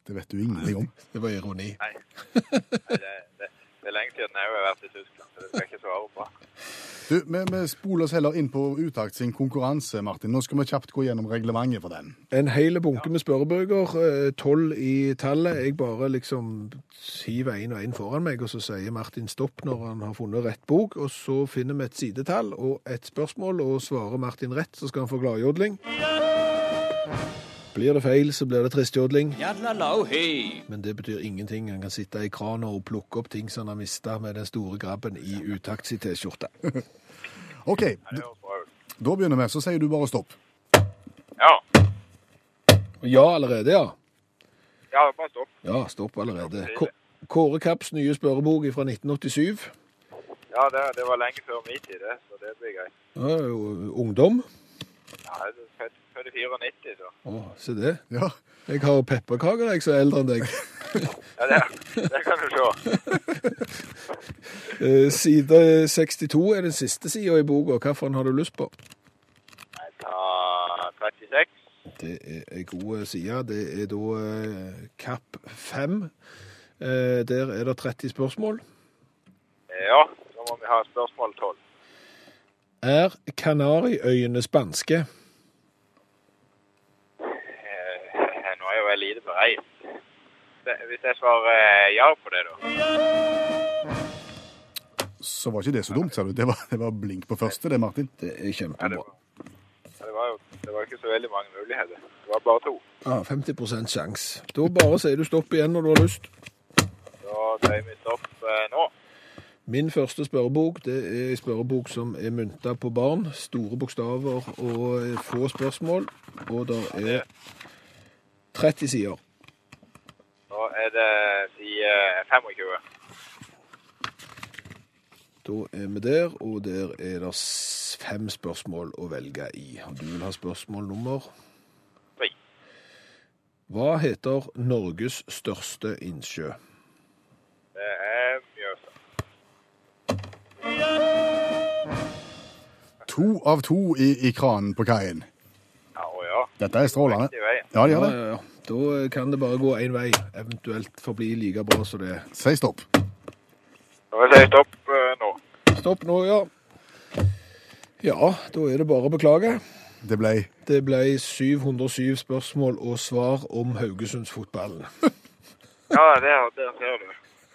det vet du ingenting om. Det var ironi. Nei, Nei det, det, det er lenge siden jeg har vært i Tyskland, så det skal jeg ikke svare på. Du, vi, vi spoler oss heller inn på Utakt sin konkurranse, Martin. Nå skal vi kjapt gå gjennom reglementet for den. En hel bunke med spørrebøker, eh, tolv i tallet. Jeg bare liksom hiver en og en foran meg, og så sier Martin stopp når han har funnet rett bok. Og så finner vi et sidetall og et spørsmål, og svarer Martin rett, så skal han få gladjodling. Blir det feil, så blir det tristjodling. Men det betyr ingenting. Han kan sitte i krana og plukke opp ting som han har mista med den store grabben i utakt i T-skjorte. OK, da begynner vi. Så sier du bare stopp. Ja, Ja allerede, ja. ja, bare stopp. Ja, stopp allerede. Kåre Kapps nye spørrebok fra 1987. Ja, det, det var lenge før min tid, det, så det blir greit. Ja, ungdom. Ja, jeg er født, født i 94, da. Å, se det. Ja, Jeg har pepperkaker, jeg, som er eldre enn deg. Ja, det, det kan du se. Eh, Side 62 er den siste sida i boka. Hvilken har du lyst på? Jeg tar 36. Det er ei god side. Det er da eh, Kapp 5. Eh, der er det 30 spørsmål. Ja, så må vi ha spørsmål 12. Er Kanariøyene spanske? Eh, nå er jo Det- Hvis jeg svarer eh, ja på det, da. Så var ikke det så dumt, sa du. Det var, det var blink på første, det, Martin. Det er Ja, det, kjempebra. var, det, var jo, det var ikke så veldig mange muligheter. Det var bare to. Ja, 50% sjanse. Da bare sier du stopp igjen når du har lyst. Da sier vi stopp eh, nå. Min første spørrebok det er en spørrebok som er mynta på barn. Store bokstaver og få spørsmål. Og det er 30 sider. Nå er det i 25. Da er vi der, og der er det fem spørsmål å velge i. Du vil ha spørsmål nummer Tre. Hva heter Norges største innsjø? Det er Mjøsa. To av to i, i kranen på kaien. Ja, å ja. Dette er strålende. Ja, det gjør det. ja, ja. Da kan det bare gå én vei, eventuelt forbli like bra som det er. Si stopp. Da vil jeg si stopp eh, nå. Stopp nå, ja. Ja, da er det bare å beklage. Det ble Det ble 707 spørsmål og svar om Haugesundsfotballen. Ja, der, der ser du.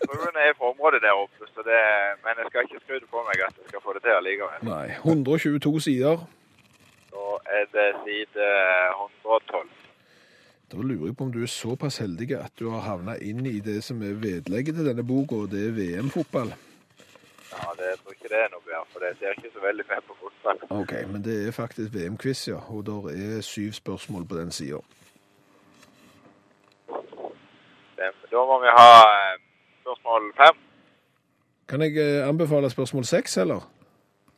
Fruen er fra området der oppe, så det, men jeg skal ikke skryte på meg at jeg skal få det til allikevel. Nei, 122 sider. Da er det side 112. Da lurer jeg på om du er såpass heldig at du har havna inn i det som er vedlegget til denne boka, og det er VM-fotball. Ja, det, jeg tror ikke det er noe bedre, for det ser ikke så veldig fett på fotball. Ok, men det er faktisk VM-quiz, ja. Og der er syv spørsmål på den sida. Da må vi ha eh, spørsmål fem. Kan jeg eh, anbefale spørsmål seks, eller?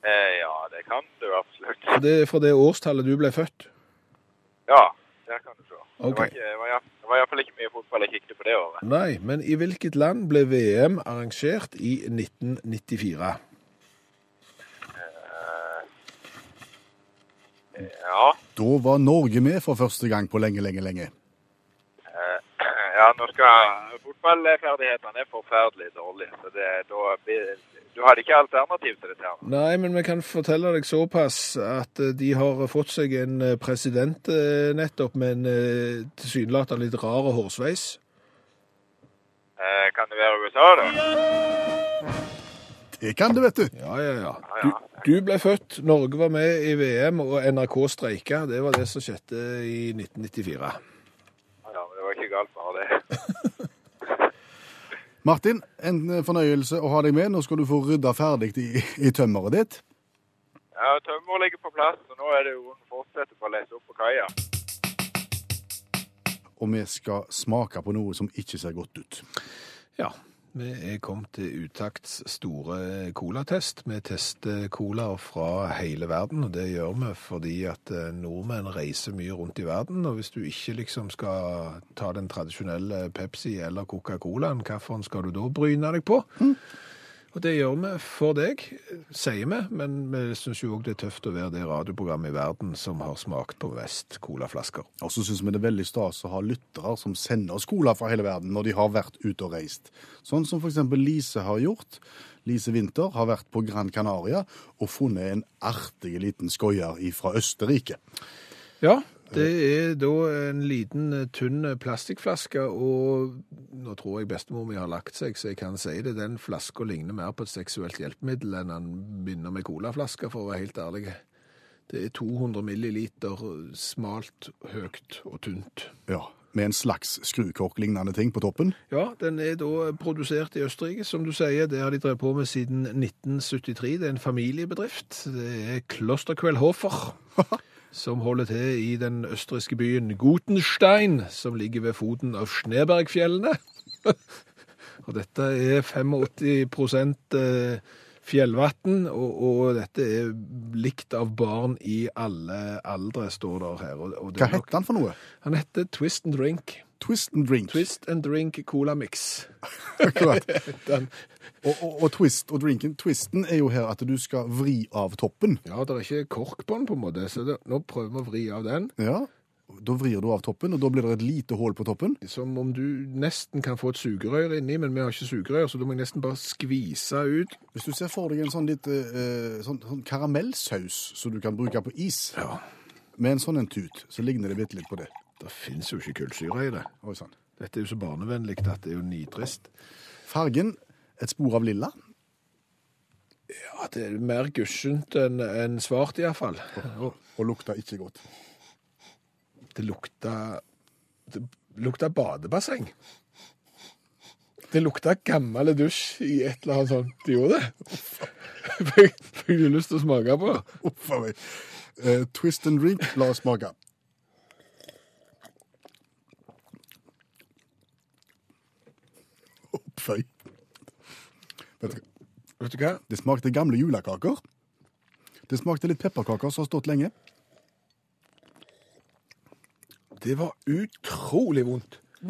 Eh, ja, det kan du absolutt. For det er fra det årstallet du ble født. Ja, der kan du se. Ok. Det var, ikke, det var, iallfall ikke mye fotball jeg kikket på det året. Nei, men i hvilket land ble VM arrangert i 1994? Ja, Da var Norge med for første gang på lenge, lenge, lenge. Ja nå skal fotballferdighetene er forferdelig dårlige, så det, da du hadde ikke alternativ til dette her. Nei, men vi kan fortelle deg såpass at eh, de har fått seg en eh, president eh, nettopp med en tilsynelatende litt rar hårsveis. Eh, kan det være USA, da? Det kan du, vet du. Ja, ja, ja. Ja, Du, du ble født, Norge var med i VM, og NRK streika. Det var det som skjedde i 1994. Ja, ja, men det var ikke galt bare det. Martin, en fornøyelse å ha deg med. Nå skal du få rydda ferdig i, i tømmeret ditt. Ja, tømmer ligger på plass, og nå er det jo å fortsette på å lese opp på kaia. Og vi skal smake på noe som ikke ser godt ut. Ja, vi er kommet til Utakts store colatest. Vi tester cola fra hele verden, og det gjør vi fordi at eh, nordmenn reiser mye rundt i verden. Og hvis du ikke liksom skal ta den tradisjonelle Pepsi eller Coca-Colaen, hvilken skal du da bryne deg på? Og det gjør vi for deg, sier vi, men vi syns jo òg det er tøft å være det radioprogrammet i verden som har smakt på mest colaflasker. Og så syns vi det er veldig stas å ha lyttere som sender oss cola fra hele verden når de har vært ute og reist. Sånn som f.eks. Lise har gjort. Lise Winther har vært på Gran Canaria og funnet en artig liten skoier fra Østerrike. Ja, det er da en liten eh, tynn plastikkflaske, og nå tror jeg bestemor mi har lagt seg, så jeg kan si det. Den flaska ligner mer på et seksuelt hjelpemiddel enn den begynner med colaflaske, for å være helt ærlig. Det er 200 milliliter smalt, høyt og tynt. Ja, Med en slags skrukork-lignende ting på toppen. Ja, den er da produsert i Østerrike, som du sier. Det har de drevet på med siden 1973. Det er en familiebedrift. Det er Klosterquellhofer, som holder til i den østerrikske byen Gutenstein, som ligger ved foten av Snebergfjellene. og dette er 85 eh, fjellvann, og, og dette er likt av barn i alle aldre, står der her. Hva er heter han for noe? Han heter Twist and Drink. Twist and drink. Twist and Drink Cola Mix. Akkurat. Og, og, og twist og drinken. Twisten er jo her at du skal vri av toppen. ja, det er ikke kork på den på en måte, så det, nå prøver vi å vri av den. Ja. Da vrir du av toppen, og da blir det et lite hull på toppen. Som om du nesten kan få et sugerør inni, men vi har ikke sugerør, så da må nesten bare skvise ut. Hvis du ser for deg en sånn litt eh, sånn, sånn karamellsaus som du kan bruke på is, Ja, med en sånn en tut, så ligner det bitte litt på det. Det finnes jo ikke kullsyre i det. Oi sånn. Dette er jo så barnevennlig at det er jo nitrist. Fargen et spor av lilla. Ja, det er mer gussent enn enn svart i hvert fall. Og Og lukta ikke godt. det lukta, det lukta badebasseng. Det lukta gammel dusj i et eller annet sånt. Det gjorde det. Fikk du lyst til å smake på? Uff a meg. Uh, twist and drink, la oss smake. Oppføy. Vet du? Vet du hva? Det smakte gamle julekaker. Det smakte litt pepperkaker som har stått lenge. Det var utrolig vondt.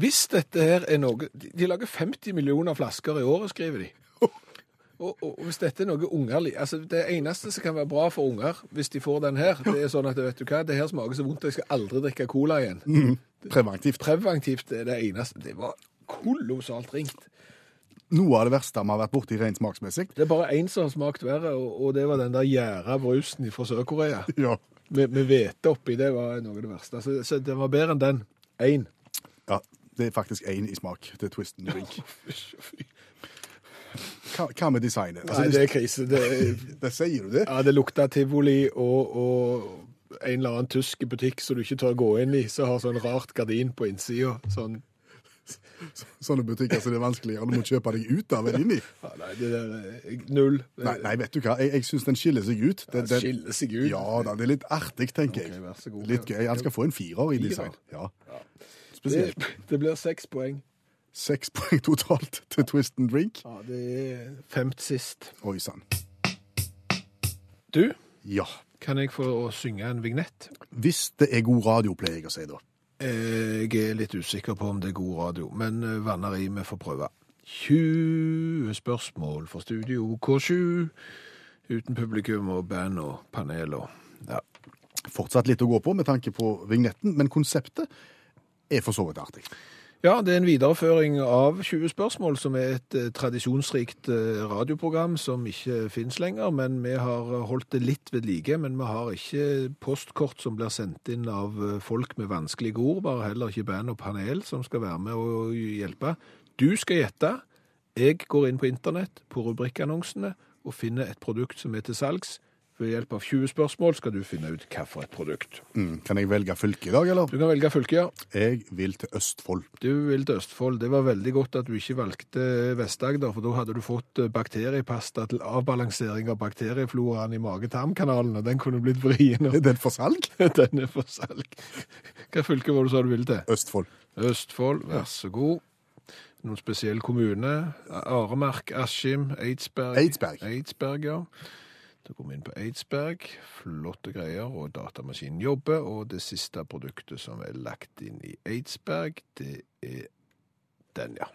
Hvis dette her er noe De lager 50 millioner flasker i året, skriver de. Og, og hvis dette er noe ungerlig altså Det eneste som kan være bra for unger, hvis de får den her, det er sånn at vet du hva, det her smaker så vondt, jeg skal aldri drikke cola igjen. Preventivt. Preventivt er det eneste. Det var kolossalt ringt. Noe av det verste vi har vært borti rent smaksmessig. Det er bare én som har smakt verre, og, det var den der gjæra brusen fra Sør-Korea. Ja. Med, hvete oppi, det var noe av det verste. Så, så det var bedre enn den. Én. ja. Det er faktisk én i smak til Twisten drink. Hva, hva med designet? Altså, Nei, det er krise. Det, det sier du det? ja, det lukter tivoli og, og en eller annen tysk butikk som du ikke tør gå inn i, som har sånn rart gardin på innsida. Sånn Sånne butikker som det er vanskeligere du må kjøpe deg ut av eller inn i. ja, Nei, det er null. Nei, nei, vet du hva? Jeg, jeg syns den skiller seg ut. Den, den, skiller seg ut. Ja da, det er litt artig, tenker jeg. vær så god. Litt gøy. Han skal få en firer i design. Ja. Det, Spesielt. det blir seks poeng. Seks poeng totalt til twist and drink. Ja, det er femt sist. Oi sann. Du, Ja. kan jeg få synge en vignett? Hvis det er god radio, pleier jeg å si da. Jeg er litt usikker på om det er god radio, men eh, vanner i, vi får prøve. 20 spørsmål for Studio K7, uten publikum og band og panel og ja. Fortsatt litt å gå på med tanke på vignetten, men konseptet er for så vidt artig. Ja, det er en videreføring av 20 spørsmål, som er et eh, tradisjonsrikt eh, radioprogram som ikke finnes lenger, men vi har holdt det litt ved like, men vi har ikke postkort som blir sendt inn av eh, folk med vanskelige ord, bare heller ikke band og panel som skal være med og hjelpe. Du skal gjette. Jeg går inn på internett, på rubrikkannonsene, og finner et produkt som er til salgs. Ved hjelp av 20 spørsmål skal du finne ut hva for et produkt. Mm. Kan jeg velge fylke i dag, eller? Du kan velge fylke, ja. Jeg vil til Østfold. Du vil til Østfold. Det var veldig godt at du ikke valgte Vest-Agder, for da hadde du fått eh, bakteriepasta til avbalansering av bakteriefloraen i mage-tarmkanalen, og den kunne blitt vrien. Er den for salg? Den er for salg. Hva fylke var det du sa du ville til? Østfold. Østfold, vær så god. Noen spesiell kommune? Aremark, Askim, Eidsberg. Eidsberg. Eidsberg, ja. Da kom inn på Eidsberg. Flotte greier, og datamaskinen jobber. Og det siste produktet som er lagt inn i Eidsberg, det er den, ja.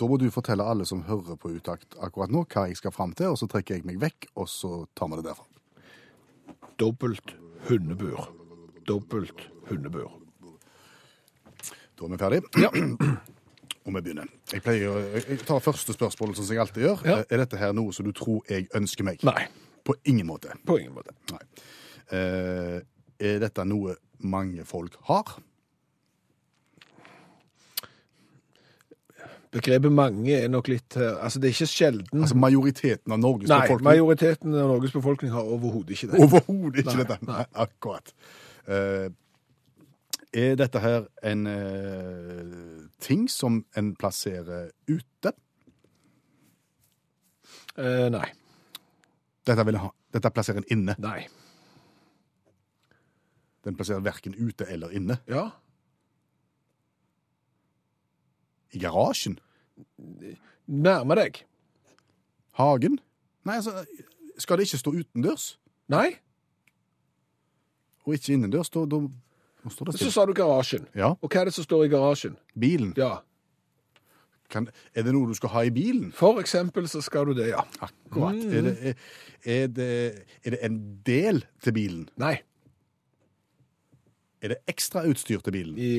Da må du fortelle alle som hører på Utakt akkurat nå, hva jeg skal fram til, og så trekker jeg meg vekk, og så tar vi det derfra. Dobbelt hundebur. Dobbelt hundebur. Da er vi ferdige. Ja. Og vi begynner. Jeg pleier å jeg tar første spørsmål, som jeg alltid gjør. Ja. Er dette her noe som du tror jeg ønsker meg? Nei, På ingen måte. på ingen måte. Nei. Eh, er dette noe mange folk har? Begrepet mange er nok litt Altså, det er ikke sjelden Altså majoriteten av Norges Nei, befolkning? majoriteten av Norges befolkning har overhodet ikke det. Overhodet ikke Nei, dette. Nei, akkurat. Eh, er dette her en eh, ting som en plasserer ute? Eh, nei. Dette, vil jeg ha. dette plasserer en inne. Nei. Den plasserer verken ute eller inne. Ja. I garasjen? Nærme deg. Hagen? Nei, altså, skal det ikke stå utendørs? Nei. Og ikke innendørs? Da, da, nå står det Så stille. sa du garasjen. Ja, Og hva er det som står i garasjen? bilen. Ja. Kan, er det noe du skal ha i bilen? For eksempel så skal du det, ja. Akkurat. Er, det, er, er, det, er det en del til bilen? Nei. Er det ekstra utstyr til bilen? I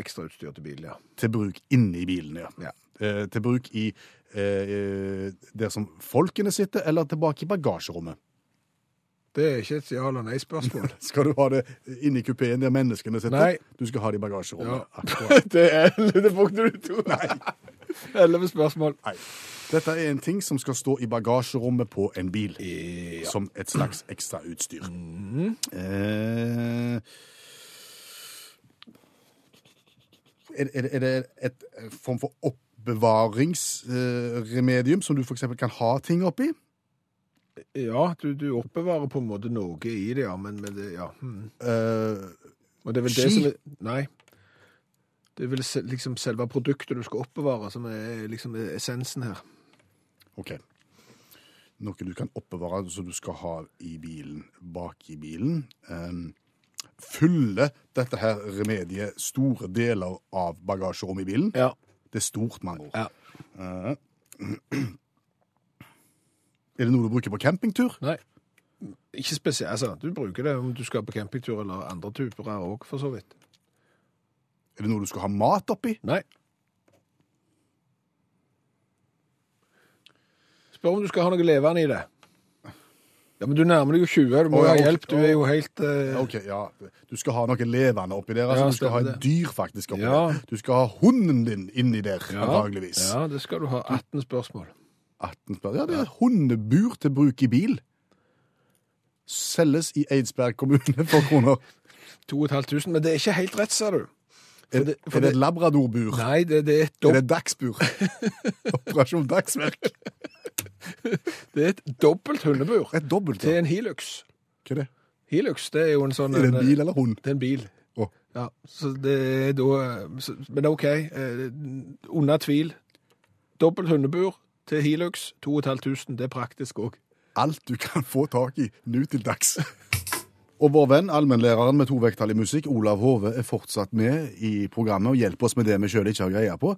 ekstrautstyr til bilen, ja. Til bruk inni bilen, ja. Ja. Eh, til bruk i eh, der som folkene sitter, eller tilbake i bagasjerommet? Det er ikke et ja eller nei-spørsmål. Skal du ha det inne i kupeen der menneskene sitter? Nei. Du skal ha det i bagasjerommet. Ja. Det er det punktet du tok. Nei. Elleve spørsmål. Nei. Dette er en ting som skal stå i bagasjerommet på en bil. Ja. Som et slags ekstra utstyr. Eh, er, er, det- er det et form for oppbevaringsremedium som du f.eks. kan ha ting oppi? Ja, du, du oppbevarer på en måte noe i det, ja, men med det, ja. Mm. Uh, Og det er vel Ski? er Nei. Det er vel liksom selve produktet du skal oppbevare, som er liksom essensen her. OK. Noe du kan oppbevare som du skal ha i bilen, bak i bilen. Um, fyller dette her remediet store deler av bagasjerommet i bilen? Ja. Det er stort, med andre ord. Ja. Eh, er det noe du bruker på campingtur? Nei. Ikke spesielt. Altså, du bruker det om du skal på campingtur eller andre turer òg, for så vidt. Er det noe du skal ha mat oppi? Nei. Spør om du skal ha noe levende i det. Ja, Men du nærmer deg jo 20, du må jo ha ja, hjelp. Du er jo helt uh... OK, ja. Du skal ha noe levende oppi der. Altså, Ja, du skal ha et dyr faktisk oppi Ja. der. Du skal ha hunden din inni der, ja, antageligvis. Ja, det skal du ha. 18 spørsmål. 18 spør. Ja, det er hundebur til bruk i bil. Selges i Eidsberg kommune for kroner. 2500, men det er ikke helt rett, sa du. For det- for er det et labradorbur? Nei, det, det er et Er det dagsbur? Operasjon Dagsverk. Det er et dobbelt hundebur Et dobbelt, til en Hilux. Hva er det? Hilux, det er jo en sånn Er det en en- bil eller hund? Det er en bil. Oh. Ja, så det er da Men OK, eh, under tvil. Dobbelt hundebur til Hilux, 2500. Det er praktisk òg. Alt du kan få tak i nå til dags. Og vår venn, allmennlæreren med to vekttall i musikk, Olav Hove, er fortsatt med i programmet og hjelper oss med det vi sjøl ikke har greie på.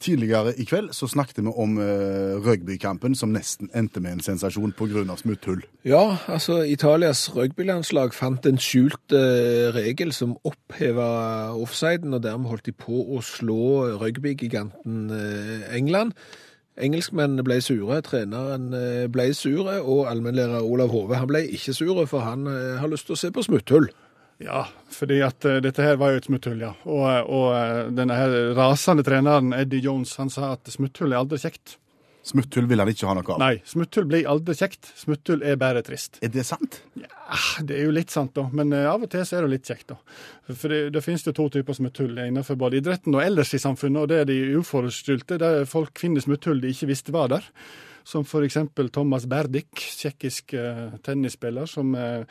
Tidligere i kveld så snakket vi om uh, rugbykampen som nesten endte med en sensasjon pga. smutthull. Ja, altså Italias rugbylandslag fant en skjult uh, regel som oppheva offsiden, og dermed holdt de på å slå rugbygiganten uh, England. Engelskmennene ble sure, treneren eh, ble sure, og allmennlærer Olav Hove han ble ikke sure, for han eh, har lyst til å se på smutthull. Ja, fordi at eh, dette her var jo et smutthull, ja. Og, og denne her rasende treneren Eddie Jones han sa at smutthull er aldri kjekt. Smutthull vil han ikke ha noe av. Nei, smutthull blir aldri kjekt. Smutthull er bare trist. Er det sant? Ja, Det er jo litt sant, da. Men eh, av og til så er det litt kjekt, da. For det, det finnes jo to typer smutthull innenfor både idretten og ellers i samfunnet. Og det er de uforutskyldte, der folk finner smutthull de ikke visste var der. Som f.eks. Thomas Berdik, tsjekkisk eh, tennisspiller som, eh,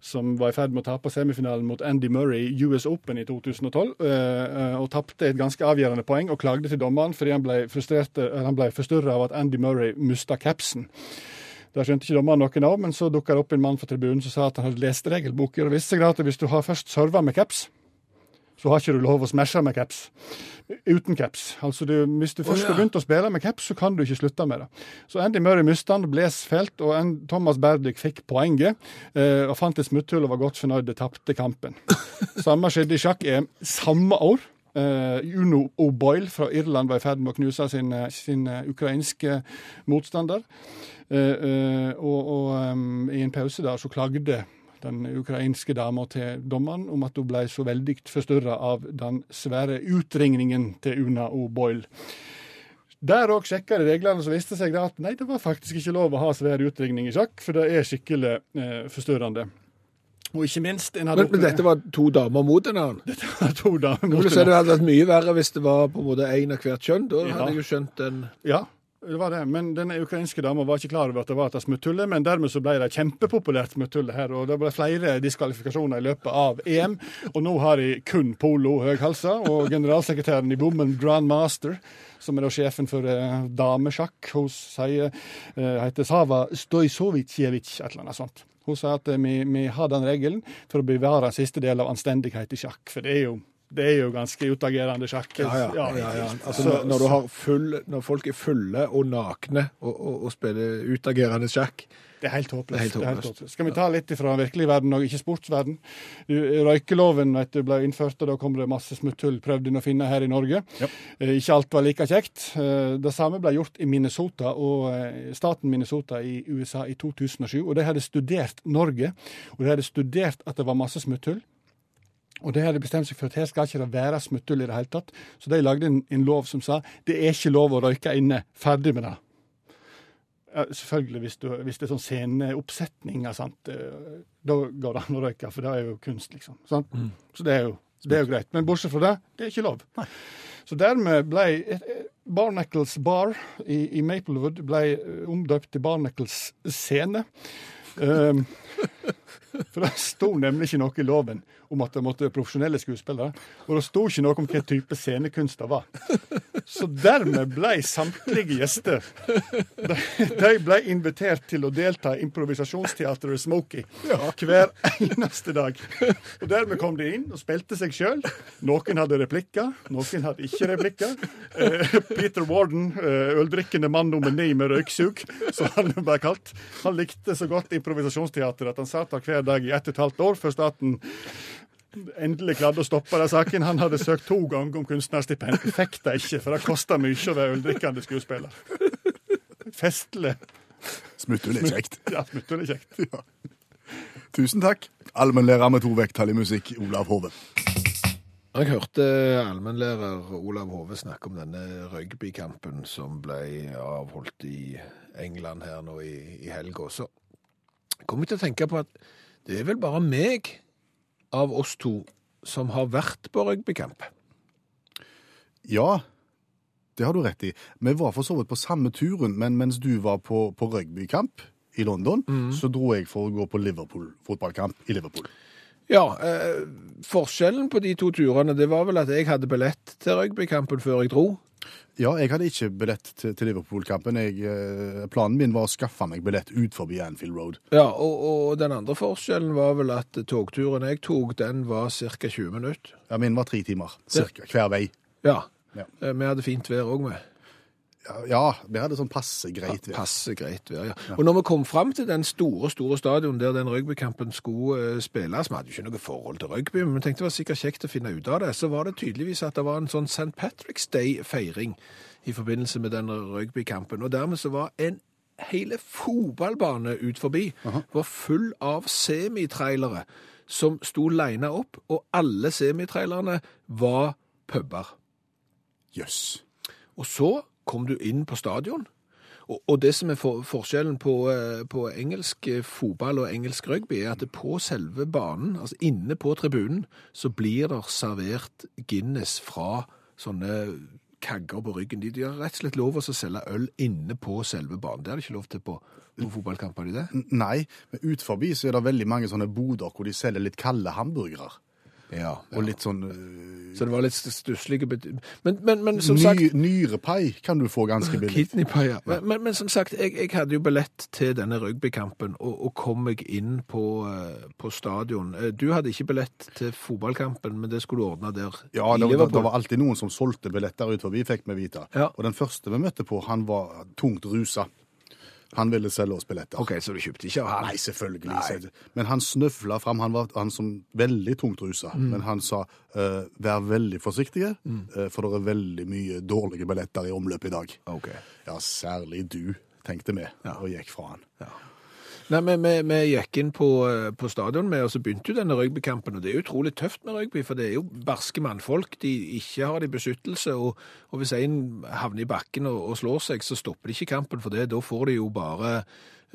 som var i ferd med å tape semifinalen mot Andy Murray i US Open i 2012. eh, og tapte et ganske avgjørende poeng og klagde til dommeren fordi han ble, han ble forstyrra av at Andy Murray mista capsen. Det skjønte ikke dommeren noen av, men så dukka det opp en mann fra tribunen som sa at han hadde lest regelboka og visste seg at hvis du har først serva med caps, så har ikke du lov å smashe med caps. Uten caps. Altså du, Hvis du først har begynt å spille med caps, så kan du ikke slutte med det. Så Andy Murray mista han, bles felt, og en, Thomas Berdyk fikk poenget. Eh, og fant et smutthull og var godt fornøyd, tapte kampen. Samme skjedde i sjakk-EM samme år. Eh, Uno O'Boyle fra Irland var i ferd med å knuse sin, eh, sin eh, ukrainske motstander. Eh, eh, og og um, i en pause der så klagde den ukrainske dama til dommeren om at hun ble så veldig forstyrra av den svære utringningen til Una O'Boyle. Der òg sjekka de reglene, så viste seg at nei, det var faktisk ikke lov å ha svær utringning i sjakk, for det er skikkelig eh, forstyrrende. Og ikke minst en hadde Men, men dette var to damer mot en annen. var to damer mot vil si det hadde vært mye verre hvis det var på en måte én av hvert kjønn. Da Ja. hadde jeg jo skjønt den Ja, det var det. Men denne ukrainske dama var ikke klar over at det var et smutthull, men dermed så ble det kjempepopulært smutthull her, og det ble flere diskvalifikasjoner i løpet av EM. Og nå har de kun polo høghalsa, og generalsekretæren i Women Grandmaster, som er da sjefen for eh, damesjakk, hun sier, eh, heter Sava Stojsovitsjevic, et eller annet sånt. Hun sa at eh, vi, vi har den regelen for å bevare siste del av anstendighet i sjakk, for det er jo, det er jo ganske utagerende sjakk. Ja, ja. ja, ja. Altså, Så- når, når, du har full, når folk er fulle og nakne og, og, og spiller utagerende sjakk Det er helt håpløst. Skal vi ta litt fra virkelig verden og ikke sportsverden? Røykeloven vet du, ble innført, og da kom det masse smutthull prøvde en å finne her i Norge. Eh, ikke alt var like kjekt. Eh, det samme ble gjort i Minnesota og eh, staten Minnesota i USA i 2007. Og de hadde studert Norge, og de hadde studert at det var masse smutthull. Og de hadde bestemt seg for at her skal ikke det være smutthull i det hele tatt. Så de lagde en, en lov som sa det er ikke lov å røyke inne. Ferdig med det. Selvfølgelig hvis, du, hvis det er sånn sceneoppsetninger, sant? eh, da går det an å røyke, for det er jo kunst, liksom. Sant? Så det er, jo, det er jo greit. Men bortsett fra det, det er ikke lov. Så dermed ble Barnacles Bar i, i Maplewood ble eh, omdøpt til Barnacles scene. Um, for det sto nemlig ikke noe i loven om at det måtte være profesjonelle skuespillere. Og det sto ikke noe om hvilken type scenekunst det var. Så dermed ble samtlige gjester de, de ble invitert til å delta i improvisasjonsteatret Smoky hver eneste dag. Og dermed kom de inn og spilte seg sjøl. Noen hadde replikker, noen hadde ikke replikker. Eh, Peter Warden, eh, øldrikkende mann nummer ni med røyksug, som han ble kalt, han likte så godt at han satt der hver dag i ett og et halvt år før staten endelig klarte å stoppe den saken. Han hadde søkt to ganger om kunstnerstipend, fikk det ikke, for det kosta mye å være øldrikkende skuespiller. Festlig. Smutthull er kjekt. Ja, smutthull er kjekt. Ja. Tusen takk, allmennlærer med to vekttall i musikk, Olav Hove. Jeg hørte allmennlærer Olav Hove snakke om denne rugbykampen som ble avholdt i England her nå i, i helga. Så kom jeg til å tenke på at det er vel bare meg av oss to som har vært på rugbykamp. Ja, det har du rett i. Vi var for så vidt på samme turen, men mens du var på, på rugbykamp i London, så dro jeg for å gå på Liverpool-fotballkamp i Liverpool. Ja, eh, forskjellen på de to turene, det var vel at jeg hadde billett til rugbykampen før jeg dro. Ja, jeg hadde ikke billett til, til Liverpool-kampen. Eh, Planen min var å skaffe meg billett ut forbi Anfield Road. Ja, og, og den andre forskjellen var vel at togturen jeg tok, den var ca. 20 minutter. Ja, Min var tre timer, cirka, hver vei. Ja. Ja. Eh, Vi hadde fint vær òg med. Ja, ja, vi hadde sånn passe greit. vær. Passe greit vær, ja. Og når vi kom fram til den store, store stadion der den rugbykampen skulle eh, spilles, vi hadde jo ikke noe forhold til rugby, men vi tenkte det var sikkert kjekt å finne ut av det, så var det tydeligvis at det var en sånn St. Patrick's Day-feiring i forbindelse med den rugbykampen, og dermed så var en hele fotballbane ut forbi var full av semitrailere som sto lina opp, og alle semitrailerne var puber. Jøss. Og så kom du inn på stadion, og, og det som er for, forskjellen på, eh, på engelsk eh, fotball og engelsk rugby, er at på selve banen, altså inne på tribunen, så blir det servert Guinness fra sånne kagger på ryggen. De, de har rett og slett lov å selge øl inne på selve banen. Det er det ikke lov til på, på fotballkamper, de det? Nei, men ut forbi så er det veldig mange sånne boder hvor de selger litt kalde hamburgere. Ja. Og litt sånn øh, Så det var litt stusslige men, men, men som sagt ny, Nyrepai kan du få ganske billig. Kidneypai, ja. Men, men, men som sagt, jeg, jeg hadde jo billett til denne rugbykampen, og, og kom meg inn på, eh, på stadion. Eh, Du hadde ikke billett til fotballkampen, men det skulle du ordne der Ja, det, det, det var alltid noen som solgte billetter ut forbi, fikk vi vite. Ja. Og den første vi møtte på, han var tungt rusa. Han ville selge oss billetter. OK, så du kjøpte ikke av han? Nei, selvfølgelig. Nei. Men han snøfla fram. Han var han som veldig tungt rusa. Mm. Men han sa uh, vær veldig forsiktige, eh, for det er veldig mye dårlige billetter i omløp i dag. Ok. Ja, særlig du, tenkte vi, og gikk fra han. Nei, men vi, vi gikk inn på, eh, på stadion med, og så begynte jo denne rugbykampen, og det er utrolig tøft med rugby, for det er jo barske mannfolk, de ikke har de beskyttelse, og, og hvis en havner i bakken og, og slår seg, så stopper de ikke kampen for det, da får de jo bare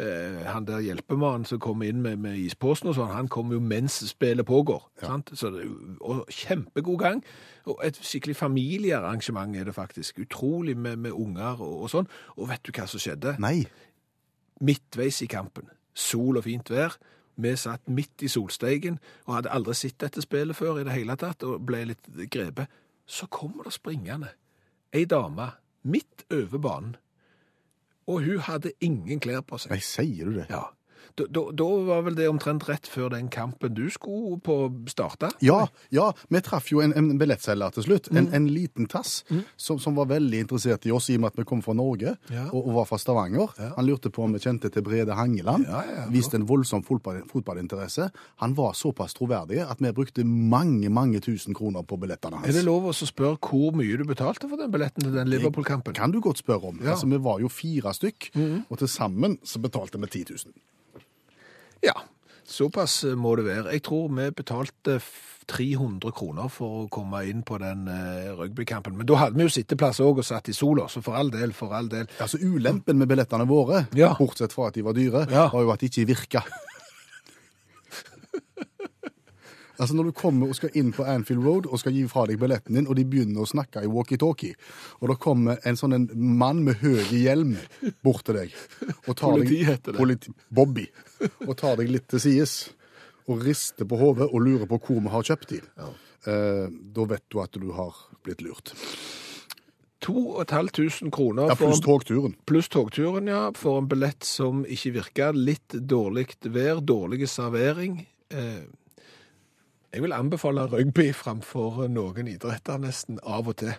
eh, han der hjelpemannen som kommer inn med, med isposen og sånn, han kommer jo mens spillet pågår, sant? Så det, og kjempegod gang, og et skikkelig familiearrangement er det faktisk, utrolig med, med unger og, og sånn, og vet du hva som skjedde? Nei. midtveis i kampen. Sol og fint vær. Vi satt midt i solsteigen og hadde aldri sett dette spillet før i det hele tatt, og ble litt grepet. Så kommer det springende ei dame midt over banen, og hun hadde ingen klær på seg. Nei, sier du det? Ja. Da, da, da var vel det omtrent rett før den kampen du skulle på starte? Ja, ja, vi traff jo en, en billettselger til slutt. En, en liten tass som, som var veldig interessert i oss i og med at vi kom fra Norge Ja. og, og var fra Stavanger. Han lurte på om vi kjente til Brede Hangeland. Ja, ja, ja. Viste en voldsom fotball, fotballinteresse. Han var såpass troverdig at vi brukte mange, mange tusen kroner på billettene hans. Er det lov å spørre hvor mye du betalte for den billetten til den Liverpool-kampen? Kan du godt spørre om. Ja. Altså, vi var jo fire stykk, og til sammen så betalte vi 10 000. Ja, såpass eh, må det være. Jeg tror vi betalte 300 kroner for å komme inn på den eh, rugbykampen. Men da hadde vi jo sitteplass òg og satt i sola, så for all del, for all del. Altså, Ulempen med billettene våre, Ja. bortsett fra at de var dyre, Ja. var jo at de ikke virka. Altså Når du kommer og skal inn på Anfield Road og skal gi fra deg billetten din, og de begynner å snakke i walkietalkie, og da kommer en sånn en mann med høy hjelm bort til deg og tar Politi deg, heter det. Politi, Bobby. Og tar deg litt til sides og rister på hodet og lurer på hvor vi har kjøpt de. Eh, da vet du at du har blitt lurt. 2500 kroner Ja, Pluss togturen. pluss togturen, ja, for en billett som ikke virka. Litt dårlig vær, dårlig servering. Eh, jeg vil anbefale rugby framfor noen idretter nesten av og til.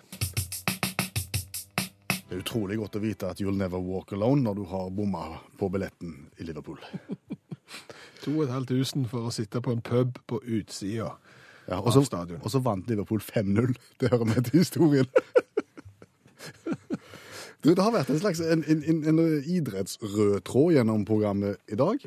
Det er utrolig godt å vite at you'll never walk alone når du har bomma på billetten i Liverpool. 2500 for å sitte på en pub på utsida Ja, av stadion. og så vant Liverpool 5-0. Det hører med til historien. Du, det har vært en slags en, en, en, en idrettsrød tråd gjennom programmet i dag.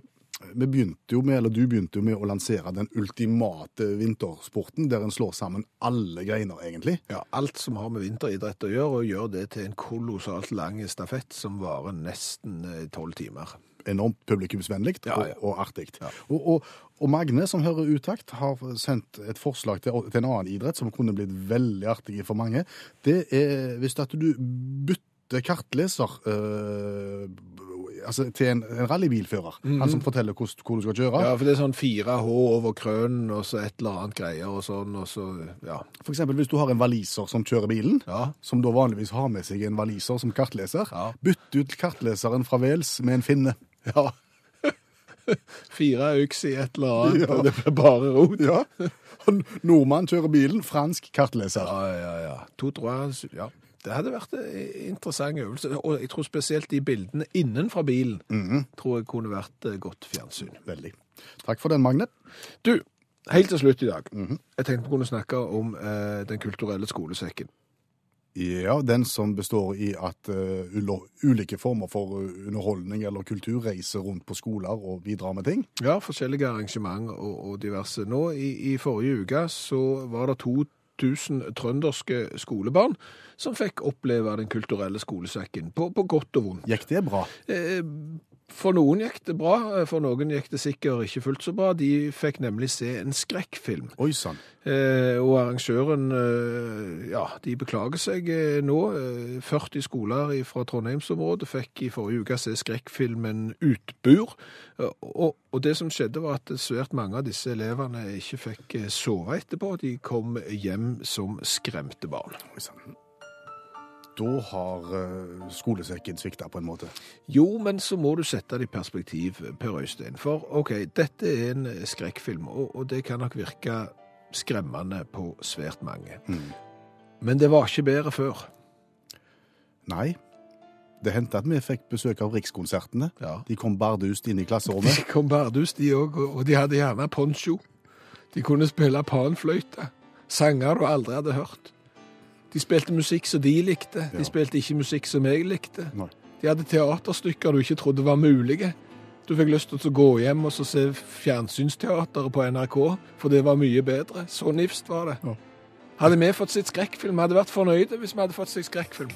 Vi begynte jo med, eller Du begynte jo med å lansere den ultimate vintersporten, der en slår sammen alle greiner, egentlig. Ja, alt som har med vinteridrett å gjøre, og gjør det til en kolossalt lang stafett som varer nesten eh, tolv timer. Enormt publikumsvennlig Ja, ja. og, og artig. Og, og, og Magne, som hører utakt, har sendt et forslag til, til en annen idrett som kunne blitt veldig artig for mange. Det er hvis at du bytter kartleser eh, altså til en, en rallybilfører. Han som forteller hvor, hvor du skal kjøre. Mhm. Ja, for det er sånn 4H over krønen, og så et eller annet greier og sånn, og så, ja. For eksempel hvis du har en valiser som kjører bilen, Ja. som da vanligvis har med seg en valiser som kartleser, Ja. bytt ut kartleseren fra Wales med en finne. Ja. Fire øks i et eller annet, Ja. og det blir bare rot. Ja. Nordmann kjører bilen, fransk kartleser. Ja, ja, ja. To droits, ja. Det hadde vært en interessant øvelse, og jeg tror spesielt de bildene innenfra bilen, tror jeg kunne vært eh, godt fjernsyn. Veldig. Takk for den, Magne. Du, helt til slutt i dag. Jeg tenkte vi kunne snakke om eh, den kulturelle skolesekken. Ja, den som består i at uh, ulike former for eh, underholdning eller kultur reiser rundt på skoler og bidrar med ting. Ja, forskjellige arrangement og, og diverse. Nå i, i forrige uke så var det 2000 trønderske skolebarn som fikk oppleve den kulturelle skolesekken, på, på godt og vondt. Gikk det bra? Eh, For noen gikk det bra, eh, for noen gikk det sikkert ikke fullt så bra. De fikk nemlig se en skrekkfilm. Oi sann. Eh, og arrangøren, eh, ja, de beklager seg eh, nå. Eh, 40 skoler fra Trondheimsområdet fikk i forrige uke se skrekkfilmen Utbur. Eh, og, og det som skjedde var at svært mange av disse elevene ikke fikk eh, sove etterpå. De kom hjem som skremte barn. Oi sann. Da har eh, skolesekken svikta på en måte. Jo, men så må du sette det i perspektiv, Per Øystein. For OK, dette er en skrekkfilm, og, og det kan nok virke skremmende på svært mange. Men det var ikke bedre før. Nei. Det hendte at vi fikk besøk av Rikskonsertene. Ja. De kom bardust inn i klasserommet. De kom bardust, de òg, og de hadde gjerne poncho. De kunne spille panfløyte. Sanger du aldri hadde hørt. De spilte musikk som de likte. Ja. De spilte ikke musikk som jeg likte. Nei. De hadde teaterstykker du ikke trodde var mulige. Du fikk lyst til å gå hjem og så se fjernsynsteateret på NRK, for det var mye bedre. Så nifst var det. Ja. Hadde vi fått sitt skrekkfilm, hadde vært fornøyde hvis vi hadde fått sitt skrekkfilm.